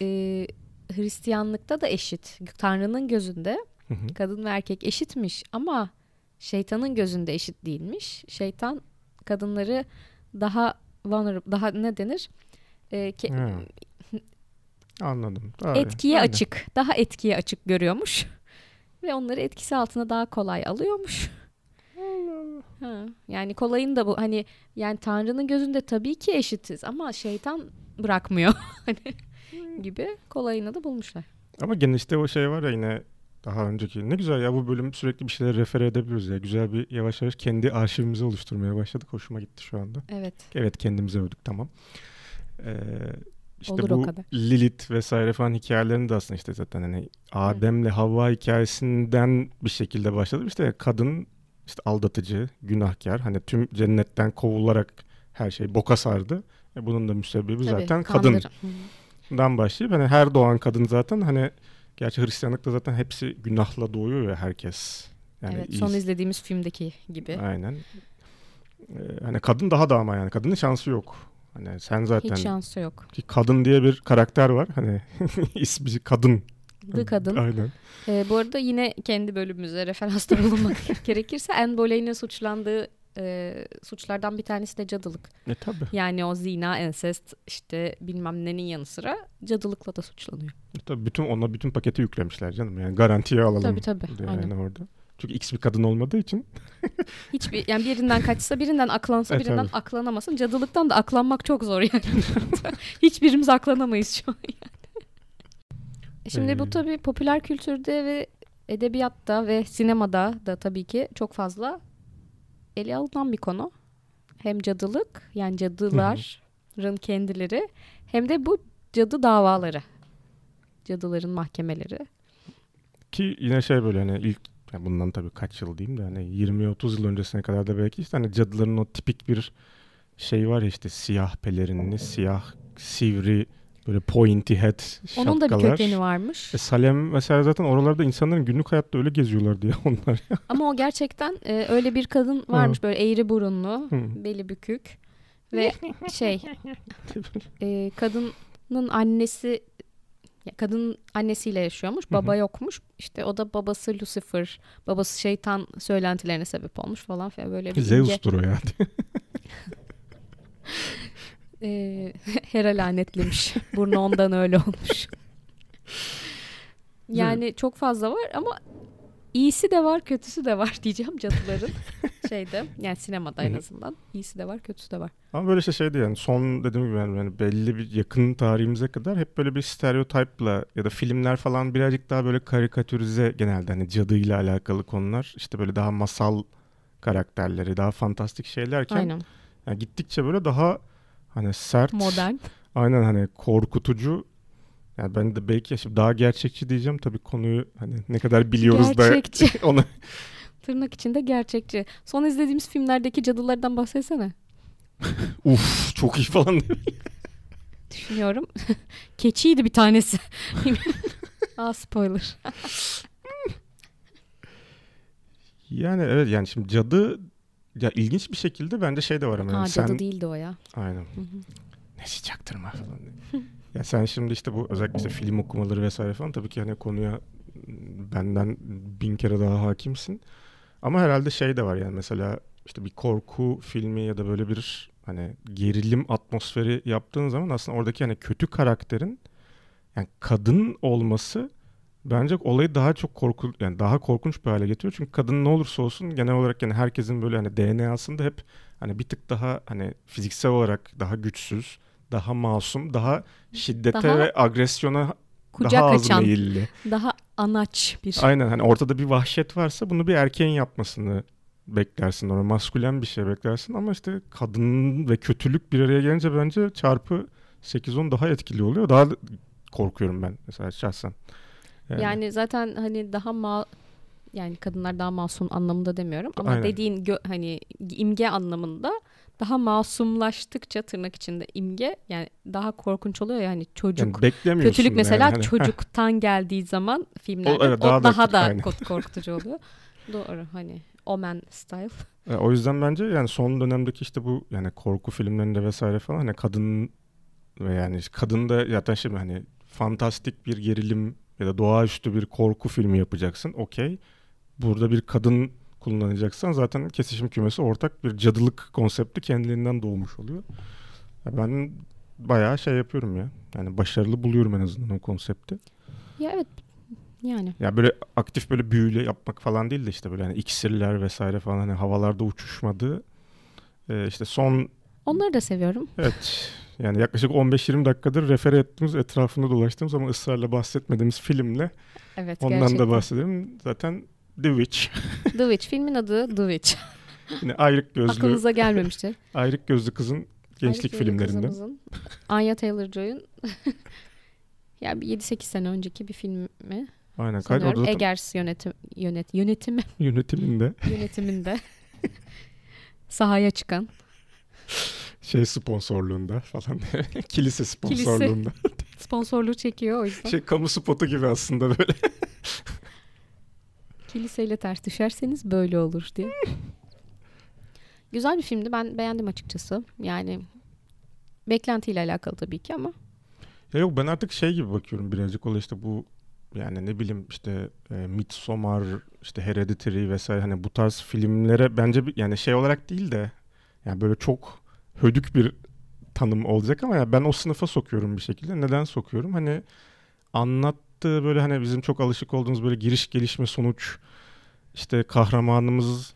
Ee, Hristiyanlıkta da eşit. Tanrı'nın gözünde Hı hı. kadın ve erkek eşitmiş ama şeytanın gözünde eşit değilmiş. Şeytan kadınları daha vulnerable, daha ne denir? Ee, ke-. Anladım. İyi. etkiye Aynen. açık, daha etkiye açık görüyormuş. Ve onları etkisi altına daha kolay alıyormuş. Ha, yani kolayın da bu hani yani Tanrı'nın gözünde tabii ki eşitiz ama şeytan bırakmıyor hani gibi kolayını da bulmuşlar. Ama gene işte o şey var ya yine daha önceki. Ne güzel ya bu bölüm sürekli bir şeyler refer edebiliyoruz ya. Güzel bir yavaş yavaş kendi arşivimizi oluşturmaya başladık. Hoşuma gitti şu anda. Evet. Evet kendimizi övdük tamam. Ee, işte Olur bu. Lilith vesaire falan hikayelerini de aslında işte zaten hani Adem'le Havva hikayesinden bir şekilde başladı. İşte kadın işte aldatıcı, günahkar. Hani tüm cennetten kovularak her şey boka sardı. E bunun da müsebbibi Tabii, zaten kadın kandır- Hı. dan başlayıp hani her doğan kadın zaten hani gerçi Hristiyanlıkta zaten hepsi günahla doğuyor ya herkes. Yani evet, iyi- son izlediğimiz filmdeki gibi. Aynen. Ee, hani kadın daha da ama yani kadının şansı yok. Hani sen zaten Hiç şansı yok. ki kadın diye bir karakter var. Hani ismi kadın. The Kadın. Aynen. Ee, bu arada yine kendi bölümümüze referansta bulunmak gerekirse Anne Boleyn'in suçlandığı e, suçlardan bir tanesi de cadılık. E tabi. Yani o zina, ensest işte bilmem nenin yanı sıra cadılıkla da suçlanıyor. E, tabi bütün ona bütün paketi yüklemişler canım. Yani garantiye alalım. Tabii tabii. diye Aynen. Yani orada. Çünkü X bir kadın olmadığı için Hiçbir yani birinden kaçsa birinden aklansa E, birinden tabii. aklanamasın. Cadılıktan da aklanmak çok zor yani. Hiçbirimiz aklanamayız şu an yani. Şimdi Ee, bu tabii popüler kültürde ve edebiyatta ve sinemada da tabii ki çok fazla ele alınan bir konu. Hem cadılık yani cadıların kendileri hem de bu cadı davaları. Cadıların mahkemeleri. Ki yine şey böyle hani ilk ya bundan tabii kaç yıl diyeyim de hani 20-30 yıl öncesine kadar da belki işte hani cadıların o tipik bir şey var ya işte siyah pelerinli, siyah sivri böyle pointy head şapkalar. Onun da bir kökeni varmış. E, Salem mesela zaten oralarda insanların günlük hayatta öyle geziyorlar diye onlar. Ama o gerçekten e, öyle bir kadın varmış böyle eğri burunlu, Hı. beli bükük ve şey e, kadının annesi kadın annesiyle yaşıyormuş. Baba yokmuş. İşte o da babası Lucifer, babası şeytan söylentilerine sebep olmuş falan filan böyle bir ince, Zeus'tur o ya. e, Hera lanetlemiş. Burnu ondan öyle olmuş. Yani çok fazla var ama iyisi de var, kötüsü de var diyeceğim cadıların şeyde. Yani sinemada en azından. İyisi de var, kötüsü de var. Ama böyle şey şeydi yani son dediğim gibi yani, yani belli bir yakın tarihimize kadar hep böyle bir stereotipla ya da filmler falan birazcık daha böyle karikatürize genelde hani cadıyla alakalı konular işte böyle daha masal karakterleri daha fantastik şeylerken Aynen. yani gittikçe böyle daha hani sert Modern. aynen hani korkutucu yani ben de belki şimdi daha gerçekçi diyeceğim tabii konuyu hani ne kadar biliyoruz Gerçekçi. da onu Tırnak içinde gerçekçi. Son izlediğimiz filmlerdeki cadılardan bahsetsene. uf çok iyi falan Düşünüyorum. Keçiydi bir tanesi. Aa spoiler. Yani evet yani şimdi cadı ya ilginç bir şekilde bende şey de var ama yani Aa sen cadı değildi o ya. aynen Hı hı. nesi çaktırma falan. Ya sen şimdi işte bu özellikle işte film okumaları vesaire falan tabii ki hani konuya benden bin kere daha hakimsin. Ama herhalde şey de var yani mesela işte bir korku filmi ya da böyle bir hani gerilim atmosferi yaptığın zaman aslında oradaki hani kötü karakterin yani kadın olması bence olayı daha çok korku yani daha korkunç bir hale getiriyor. Çünkü kadın ne olursa olsun genel olarak yani herkesin böyle hani DNA'sında hep hani bir tık daha hani fiziksel olarak daha güçsüz, daha masum, daha şiddete Daha- ve agresyona kucak daha az açan, meyilli. daha anaç bir. Aynen hani ortada bir vahşet varsa bunu bir erkeğin yapmasını beklersin. Ona maskülen bir şey beklersin ama işte kadın ve kötülük bir araya gelince bence çarpı 8-10 daha etkili oluyor. Daha da korkuyorum ben mesela şahsen. Yani, zaten hani daha ma yani kadınlar daha masum anlamında demiyorum ama Aynen. dediğin gö- hani imge anlamında daha masumlaştıkça tırnak içinde imge yani daha korkunç oluyor ya hani çocuk yani kötülük mesela yani. Çocuktan geldiği zaman filmlerde o, evet, daha daha da- da, aynen. kork- korkutucu oluyor. Doğru hani Omen style. E, O yüzden bence yani son dönemdeki işte bu yani korku filmlerinde vesaire falan hani kadın ve yani kadın da zaten şimdi hani fantastik bir gerilim ya da doğaüstü bir korku filmi yapacaksın. Okey. Burada bir kadın kullanacaksan zaten kesişim kümesi ortak bir cadılık konsepti kendiliğinden doğmuş oluyor. Ya ben bayağı şey yapıyorum ya. Yani başarılı buluyorum en azından o konsepti. Ya evet yani Ya böyle aktif böyle büyüyle yapmak falan değil de işte böyle hani iksirler vesaire falan hani havalarda uçuşmadığı e, işte son onları da seviyorum. evet yani yaklaşık 15-20 dakikadır refere ettiğimiz etrafında dolaştığımız ama ısrarla bahsetmediğimiz filmle Evet ondan gerçekten. da bahsedelim. Zaten The Witch. The Witch filmin adı The Witch. Yine ayrık gözlü Aklınıza gelmemiştir. ayrık gözlü kızın gençlik Ayrıca filmlerinden. Anya Taylor-Joy'un ya bir 7-8 sene önceki bir filmi Aynen. Kaydı sanıyorum. zaten Eggers yönetim yönet yönetimi yönetiminde yönetiminde sahaya çıkan şey sponsorluğunda falan kilise sponsorluğunda. sponsorluğu çekiyor o yüzden. Şey kamu spotu gibi aslında böyle. Kiliseyle ters düşerseniz böyle olur diye. Güzel bir filmdi. Ben beğendim açıkçası. Yani beklentiyle alakalı tabii ki ama Ya yok ben artık şey gibi bakıyorum birazcık olay işte bu yani ne bileyim işte e, Midsommar işte Hereditary vesaire hani bu tarz filmlere bence bir, yani şey olarak değil de yani böyle çok hödük bir tanım olacak ama ya ben o sınıfa sokuyorum bir şekilde. Neden sokuyorum? Hani anlattığı böyle hani bizim çok alışık olduğumuz böyle giriş gelişme sonuç işte kahramanımız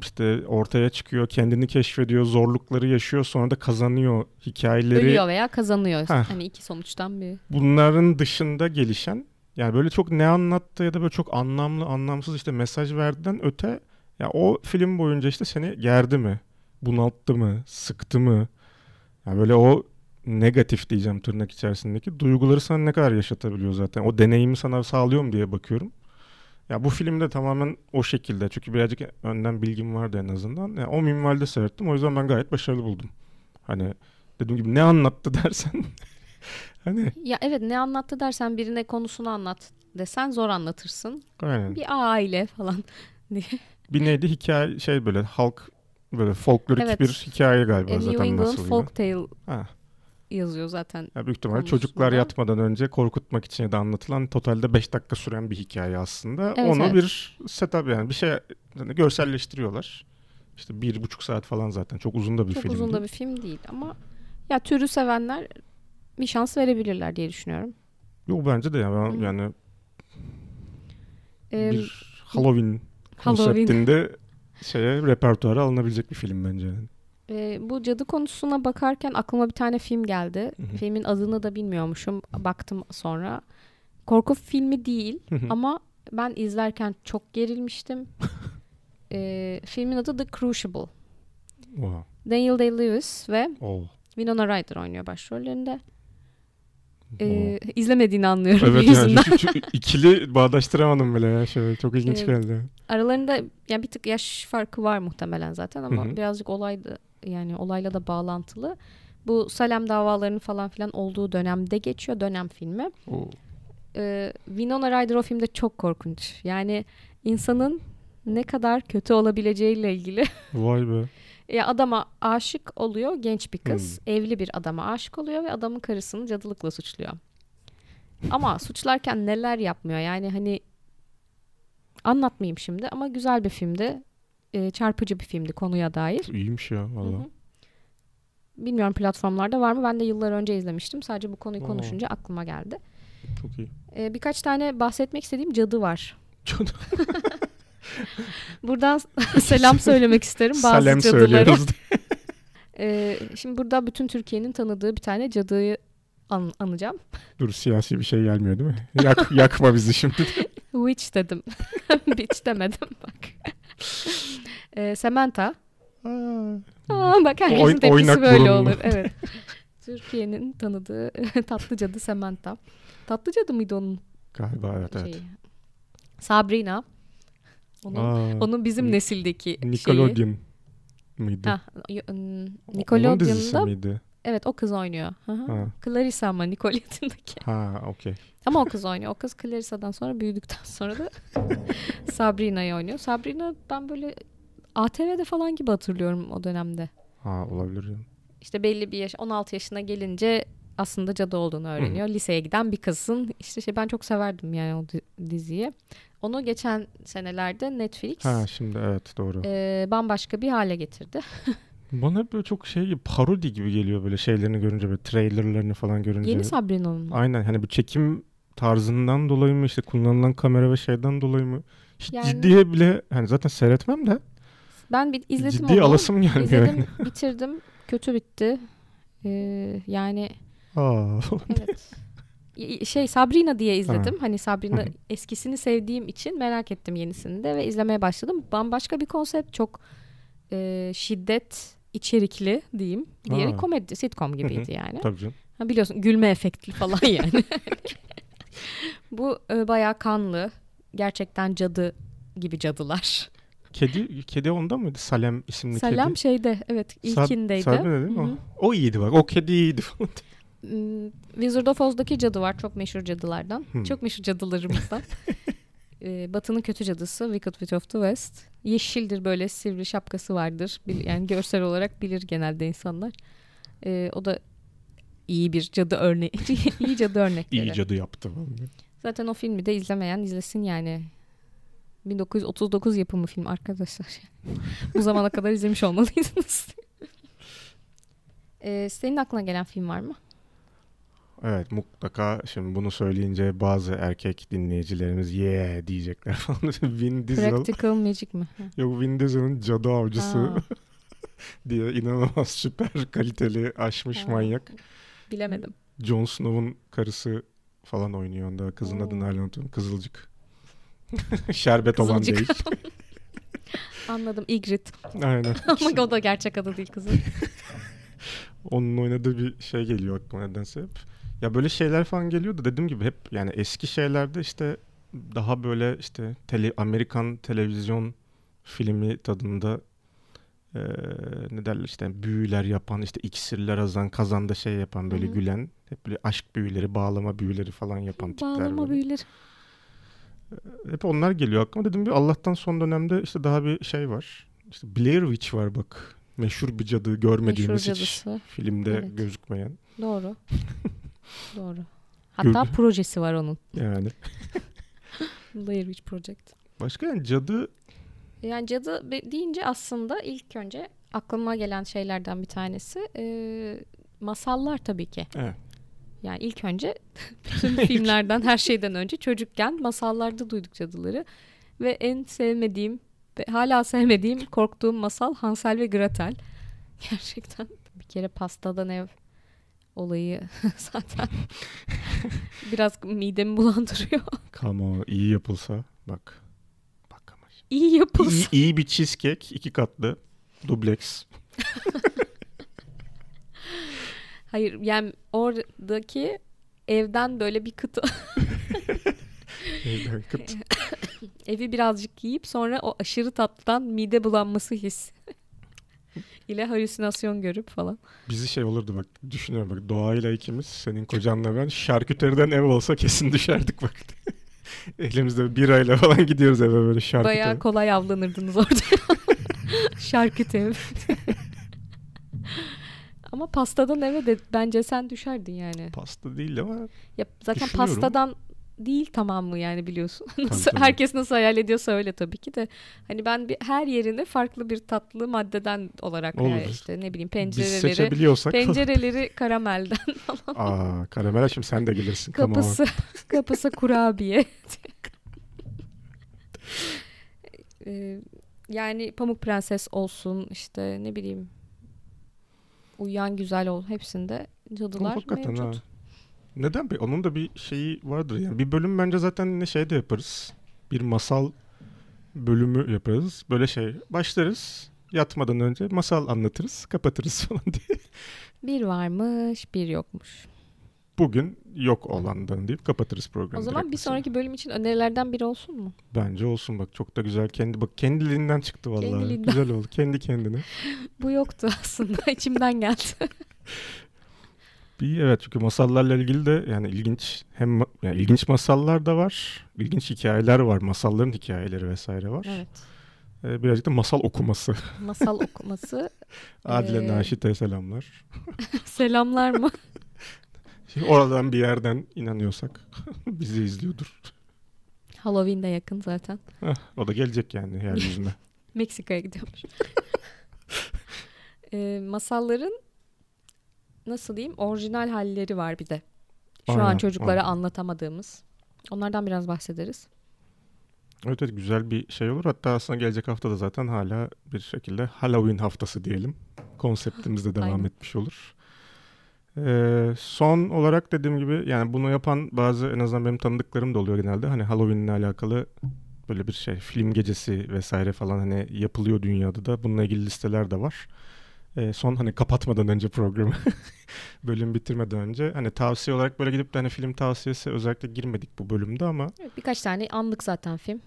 işte ortaya çıkıyor, kendini keşfediyor, zorlukları yaşıyor, sonra da kazanıyor hikayeleri ölüyor veya kazanıyor. Heh. Hani iki sonuçtan bir. bunların dışında gelişen yani böyle çok ne anlattı ya da böyle çok anlamlı anlamsız işte mesaj verdiğinden öte ya o film boyunca işte seni gerdi mi? Bunalttı mı? Sıktı mı? Yani böyle o negatif diyeceğim tırnak içerisindeki duyguları sana ne kadar yaşatabiliyor zaten. O deneyimi sana sağlıyor mu diye bakıyorum. Ya bu filmde tamamen o şekilde. Çünkü birazcık önden bilgim vardı en azından. Yani o minvalde seyrettim. O yüzden ben gayet başarılı buldum. Hani dediğim gibi ne anlattı dersen hani Ya evet ne anlattı dersen birine konusunu anlat desen zor anlatırsın. aynen. Bir aile falan. Bir neydi hikaye şey böyle halk böyle folklorik Evet. bir hikaye galiba New zaten England nasıl Folktale Ha. Yazıyor zaten. Ya büyük konusunda. çocuklar yatmadan önce korkutmak için ya da anlatılan totalde 5 dakika süren bir hikaye aslında. Evet, Onu evet. bir setup yani bir şey yani görselleştiriyorlar. İşte bir buçuk saat falan zaten çok uzun da bir Çok film. uzun da bir film değil ama ya türü sevenler bir şans verebilirler diye düşünüyorum. Yok bence de yani, ben, Hı. yani Ee, bir Halloween Halloween. konseptinde şeye repertuara alınabilecek bir film bence. Yani. E, bu cadı konusuna bakarken aklıma bir tane film geldi. Hı hı. Filmin adını da bilmiyormuşum. Baktım sonra. Korku filmi değil Hı hı. ama ben izlerken çok gerilmiştim. Ee, filmin adı The Crucible. Wow. Daniel Day-Lewis ve Oh. Winona Ryder oynuyor başrollerinde. Ee, izlemediğini anlıyorum Evet yani şu, şu ikili bağdaştıramadım bile ya şöyle çok ilginç Evet. geldi. Aralarında yani bir tık yaş farkı var muhtemelen zaten ama Hı hı. birazcık olaydı yani olayla da bağlantılı. Bu Salem davalarının falan filan olduğu dönemde geçiyor dönem filmi. Oo. Ee, Winona Ryder o filmde çok korkunç. Yani insanın ne kadar kötü olabileceğiyle ilgili. Vay be. Ya adama aşık oluyor genç bir kız. Hmm. Evli bir adama aşık oluyor ve adamın karısını cadılıkla suçluyor. Ama suçlarken neler yapmıyor yani hani anlatmayayım şimdi ama güzel bir filmdi. Ee, çarpıcı bir filmdi konuya dair. İyiymiş ya valla. Bilmiyorum platformlarda var mı? Ben de yıllar önce izlemiştim. Sadece bu konuyu Oo. konuşunca aklıma geldi. Çok iyi. Ee, birkaç tane bahsetmek istediğim cadı var. Çok Buradan selam söylemek isterim bazı Salem cadılara. Ee, şimdi burada bütün Türkiye'nin tanıdığı bir tane cadıyı an- anacağım. Dur siyasi bir şey gelmiyor değil mi? Yak, yakma bizi şimdi. Witch dedim. Bitch demedim bak. Ee, Samantha. Aa, Aa, bak herkesin Oy- tepkisi oynak böyle burunlu. olur. Evet. Türkiye'nin tanıdığı tatlı cadı Samantha. Tatlı cadı mıydı onun Galiba evet evet. şeyi? Sabrina. Onun, Aa, onun bizim nesildeki şeyi. Nickelodeon mıydı? Ha, Onun dizisi Nickelodeon'da miydi? evet o kız oynuyor. Hı hı. Ha, Clarissa ama Nickelodeon'daki. ha okey. Ama o kız oynuyor. O kız Clarissa'dan sonra büyüdükten sonra da Sabrina'yı oynuyor. Sabrina ben böyle ATV'de falan gibi hatırlıyorum o dönemde. Ha olabilir. İşte belli bir yaş 16 yaşına gelince aslında cadı olduğunu öğreniyor. Liseye giden bir kızın işte şey ben çok severdim yani o di- diziyi. Onu geçen senelerde Netflix Ha şimdi evet doğru. e, bambaşka bir hale getirdi. Bana hep böyle çok şey gibi parodi gibi geliyor böyle şeylerini görünce böyle trailerlarını falan görünce. Yeni Sabrina'nın mı? Aynen hani bu çekim tarzından dolayı mı işte kullanılan kamera ve şeyden dolayı mı? Hiç Yani- ciddiye bile hani zaten seyretmem de Ben bir izledim ciddi onu. alasım gelmiyor. yani. İzledim, bitirdim. Kötü bitti. Ee, yani Aa, evet. Şey Sabrina diye izledim. Hani Hı Sabrina eskisini sevdiğim için merak ettim yenisini de ve izlemeye başladım. Bambaşka bir konsept çok e, şiddet içerikli diyeyim. Diğeri Aa. komedi sitcom gibiydi yani. tabii canım. Ha, biliyorsun gülme efektli falan yani. Bu e, bayağı kanlı. Gerçekten cadı gibi cadılar. Kedi kedi onda mıydı? Salem isimli Selam kedi. şeyde evet ilkindeydi. Sabrina değil mi Hı hı. o? O iyiydi bak. O kedi iyiydi falan. Hmm, Wizard of Oz'daki cadı var. Çok meşhur cadılardan. Hmm. Çok meşhur cadılarımızdan. Ee, Batı'nın kötü cadısı Wicked Witch of the West. Yeşildir böyle sivri şapkası vardır. Yani görsel olarak bilir genelde insanlar. Ee, o da iyi bir cadı örneği. iyi cadı örnekleri. İyi cadı yaptı. Zaten o filmi de izlemeyen izlesin yani. 1939 yapımı film arkadaşlar. Bu zamana kadar izlemiş olmalıydınız. Ee, senin aklına gelen film var mı? Evet mutlaka şimdi bunu söyleyince bazı erkek dinleyicilerimiz yeah diyecekler falan. Vin Diesel. Practical Magic mi? Ha. Yok Vin Diesel'ın cadı avcısı diye inanılmaz süper kaliteli aşmış Aa. manyak. bilemedim. Jon Snow'un karısı falan oynuyor onda. Kızın Oo. adını hala unutuyorum. Kızılcık. Şerbet olan değil. Anladım. Ygritte. Aynen. Ama o da gerçek adı değil kızın. Onun oynadığı bir şey geliyor aklıma nedense hep. Ya böyle şeyler falan geliyordu dediğim gibi hep yani eski şeylerde işte daha böyle işte tele, Amerikan televizyon filmi tadında eee, ne derler işte büyüler yapan işte iksirler azan kazanda şey yapan böyle Hı hı. gülen hep böyle aşk büyüleri bağlama büyüleri falan yapan tipler Bağlama böyle. büyüleri. Hep onlar geliyor aklıma. Dedim bir Allah'tan son dönemde işte daha bir şey var. İşte Blair Witch var bak. Meşhur bir cadı görmediğimiz Meşhur hiç cadısı. filmde Evet. gözükmeyen. Doğru. Doğru. Hatta projesi var onun. Yani. Blair Witch Project. Başka yani cadı Yani cadı deyince aslında ilk önce aklıma gelen şeylerden bir tanesi e, masallar tabii ki. Evet. Yani ilk önce bütün filmlerden her şeyden önce çocukken masallarda duyduk cadıları. Ve en sevmediğim ve hala sevmediğim korktuğum masal Hansel ve Gretel. Gerçekten bir kere pastadan ev olayı zaten biraz midemi bulandırıyor. Ama iyi yapılsa bak. Bak ama. İyi yapılsın. İyi, iyi bir cheesecake iki katlı. Dubleks. Hayır yani oradaki evden böyle bir kıta Evden kıt. evi birazcık yiyip sonra o aşırı tatlıdan mide bulanması his ile halüsinasyon görüp falan. Bizi şey olurdu bak. Düşünüyorum bak. Doğayla ikimiz. Senin kocanla ben. Şarküteriden ev olsa kesin düşerdik bak. Elimizde birayla falan gidiyoruz eve böyle şarküteri. Bayağı kolay avlanırdınız orada. Şarküt ev. Ama pastadan eve de bence sen düşerdin yani. Pasta değil ama Ya zaten pastadan değil tamamı yani biliyorsun. Nasıl, tabii. Herkes nasıl hayal ediyorsa öyle tabii ki de. Hani ben bir, her yerini farklı bir tatlı maddeden olarak Olur. hayal işte ne bileyim pencereleri pencereleri karamelden Aa karamela şimdi sen de gelirsin. kapısı kapısı kurabiye. Ee, yani Pamuk Prenses olsun işte ne bileyim Uyuyan Güzel ol hepsinde cadılar mevcut. ha. Neden be? Onun da bir şeyi vardır yani. Bir bölüm bence zaten ne şey de yaparız. Bir masal bölümü yaparız. Böyle şey başlarız. Yatmadan önce masal anlatırız, kapatırız falan diye. Bir varmış, bir yokmuş. Bugün yok olandan deyip kapatırız programı. O zaman bir sonraki bölüm için önerilerden biri olsun mu? Bence olsun bak çok da güzel. Kendi bak kendiliğinden çıktı vallahi. Kendiliğinden. Güzel oldu. Kendi kendine. Bu yoktu aslında. içimden geldi. Bir evet çünkü masallarla ilgili de yani ilginç hem yani ilginç masallar da var. ilginç hikayeler var. Masalların hikayeleri vesaire var. evet. Ee, birazcık da masal okuması. Masal okuması. Adile Ee, Naşit'e selamlar. Selamlar mı? Şimdi oradan bir yerden inanıyorsak bizi izliyordur. Halloween de yakın zaten. Heh, o da gelecek yani yeryüzüne. Meksika'ya gidiyormuş. Ee, masalların nasıl diyeyim orijinal halleri var bir de. Şu an Aynen, çocuklara aynen. anlatamadığımız. Onlardan biraz bahsederiz. evet evet güzel bir şey olur. Hatta aslında gelecek hafta da zaten hala bir şekilde Halloween haftası diyelim. Konseptimizde devam Aynen. etmiş olur. Ee, son olarak dediğim gibi yani bunu yapan bazı en azından benim tanıdıklarım da oluyor genelde. Hani Halloween'le alakalı böyle bir şey film gecesi vesaire falan hani yapılıyor dünyada da. Bununla ilgili listeler de var. Ee, son hani kapatmadan önce programı bölüm bitirmeden önce hani tavsiye olarak böyle gidip de hani film tavsiyesi özellikle girmedik bu bölümde ama Evet, birkaç tane anlık zaten film.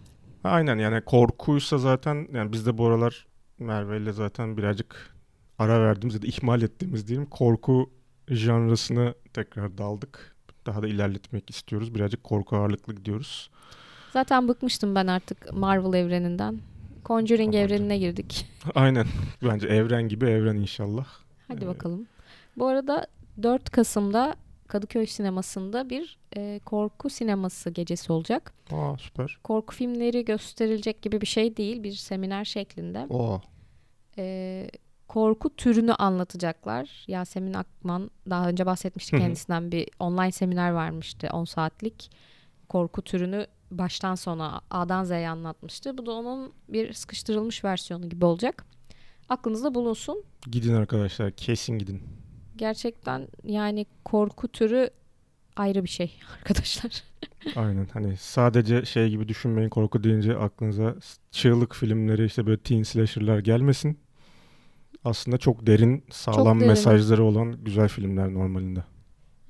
Aynen yani korkuysa zaten yani biz de bu aralar Merve ile zaten birazcık ara verdiğimiz ya da ihmal ettiğimiz diyelim korku janrasına tekrar daldık. Daha da ilerletmek istiyoruz. Birazcık korku ağırlıklı gidiyoruz. Zaten bıkmıştım ben artık Marvel evreninden. Conjuring Aman evrenine girdik. Aynen. Bence evren gibi evren inşallah. Hadi Ee, bakalım. Bu arada 4 Kasım'da Kadıköy sinemasında bir e, korku sineması gecesi olacak. Aa süper. Korku filmleri gösterilecek gibi bir şey değil. Bir seminer şeklinde. Oo. E, korku türünü anlatacaklar. Yasemin Akman daha önce hı. kendisinden bir online seminer vermişti 10 saatlik. Korku türünü baştan sona A'dan Z'ye anlatmıştı. Bu da onun bir sıkıştırılmış versiyonu gibi olacak. Aklınızda bulunsun. Gidin arkadaşlar kesin gidin. Gerçekten yani korku türü ayrı bir şey arkadaşlar. Aynen hani sadece şey gibi düşünmeyin korku deyince aklınıza çığlık filmleri işte böyle teen slasher'lar gelmesin. Aslında çok derin, sağlam derin. mesajları olan güzel filmler normalinde.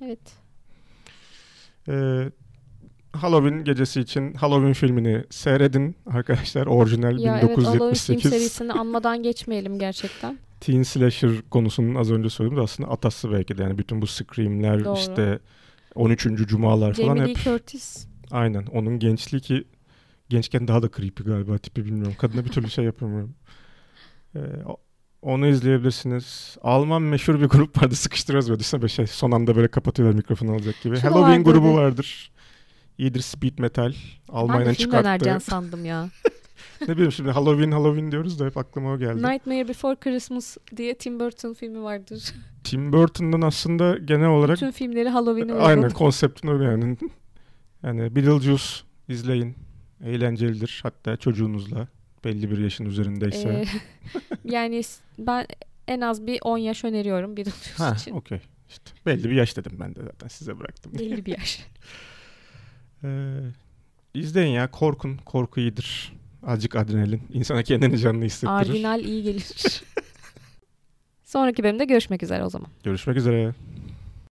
Evet. Ee, Halloween gecesi için Halloween filmini seyredin arkadaşlar. Orijinal Ya evet Halloween film 1978 serisini anmadan geçmeyelim gerçekten. teen slasher konusunun az önce söylediğim de aslında atası belki de. Yani bütün bu screamler Doğru. işte 13. cumalar falan Jamie hep Lee Curtis aynen onun gençliği ki gençken daha da creepy galiba tipi bilmiyorum. Kadına bir türlü şey yapamıyorum. Ee, onu izleyebilirsiniz. Alman meşhur bir grup vardı. Sıkıştırıyoruz böyle. Düşünsene şey, son anda böyle kapatıyorlar mikrofonu alacak gibi. Şu Halloween vardı grubu vardır. İyidir speed metal. ben de Almanya'dan film çıkarttı. sandım ya. ne bileyim şimdi Halloween Halloween diyoruz da hep aklıma o geldi. Nightmare Before Christmas diye Tim Burton filmi vardır. Tim Burton'dan aslında genel olarak Bütün filmleri Halloween'e aynen uygun. konseptin öyle yani. Yani Beetlejuice izleyin. Eğlencelidir. Hatta çocuğunuzla belli bir yaşın üzerindeyse. Ee, yani ben en az bir 10 yaş öneriyorum Beetlejuice ha, için. okey. İşte belli bir yaş dedim ben de zaten size bıraktım. Belli bir yaş. Ee, izleyin ya korkun. Korku iyidir. Azıcık adrenalin. İnsana kendini canlı hissettirir. Ardinal iyi gelir. Sonraki bölümde görüşmek üzere o zaman. Görüşmek üzere.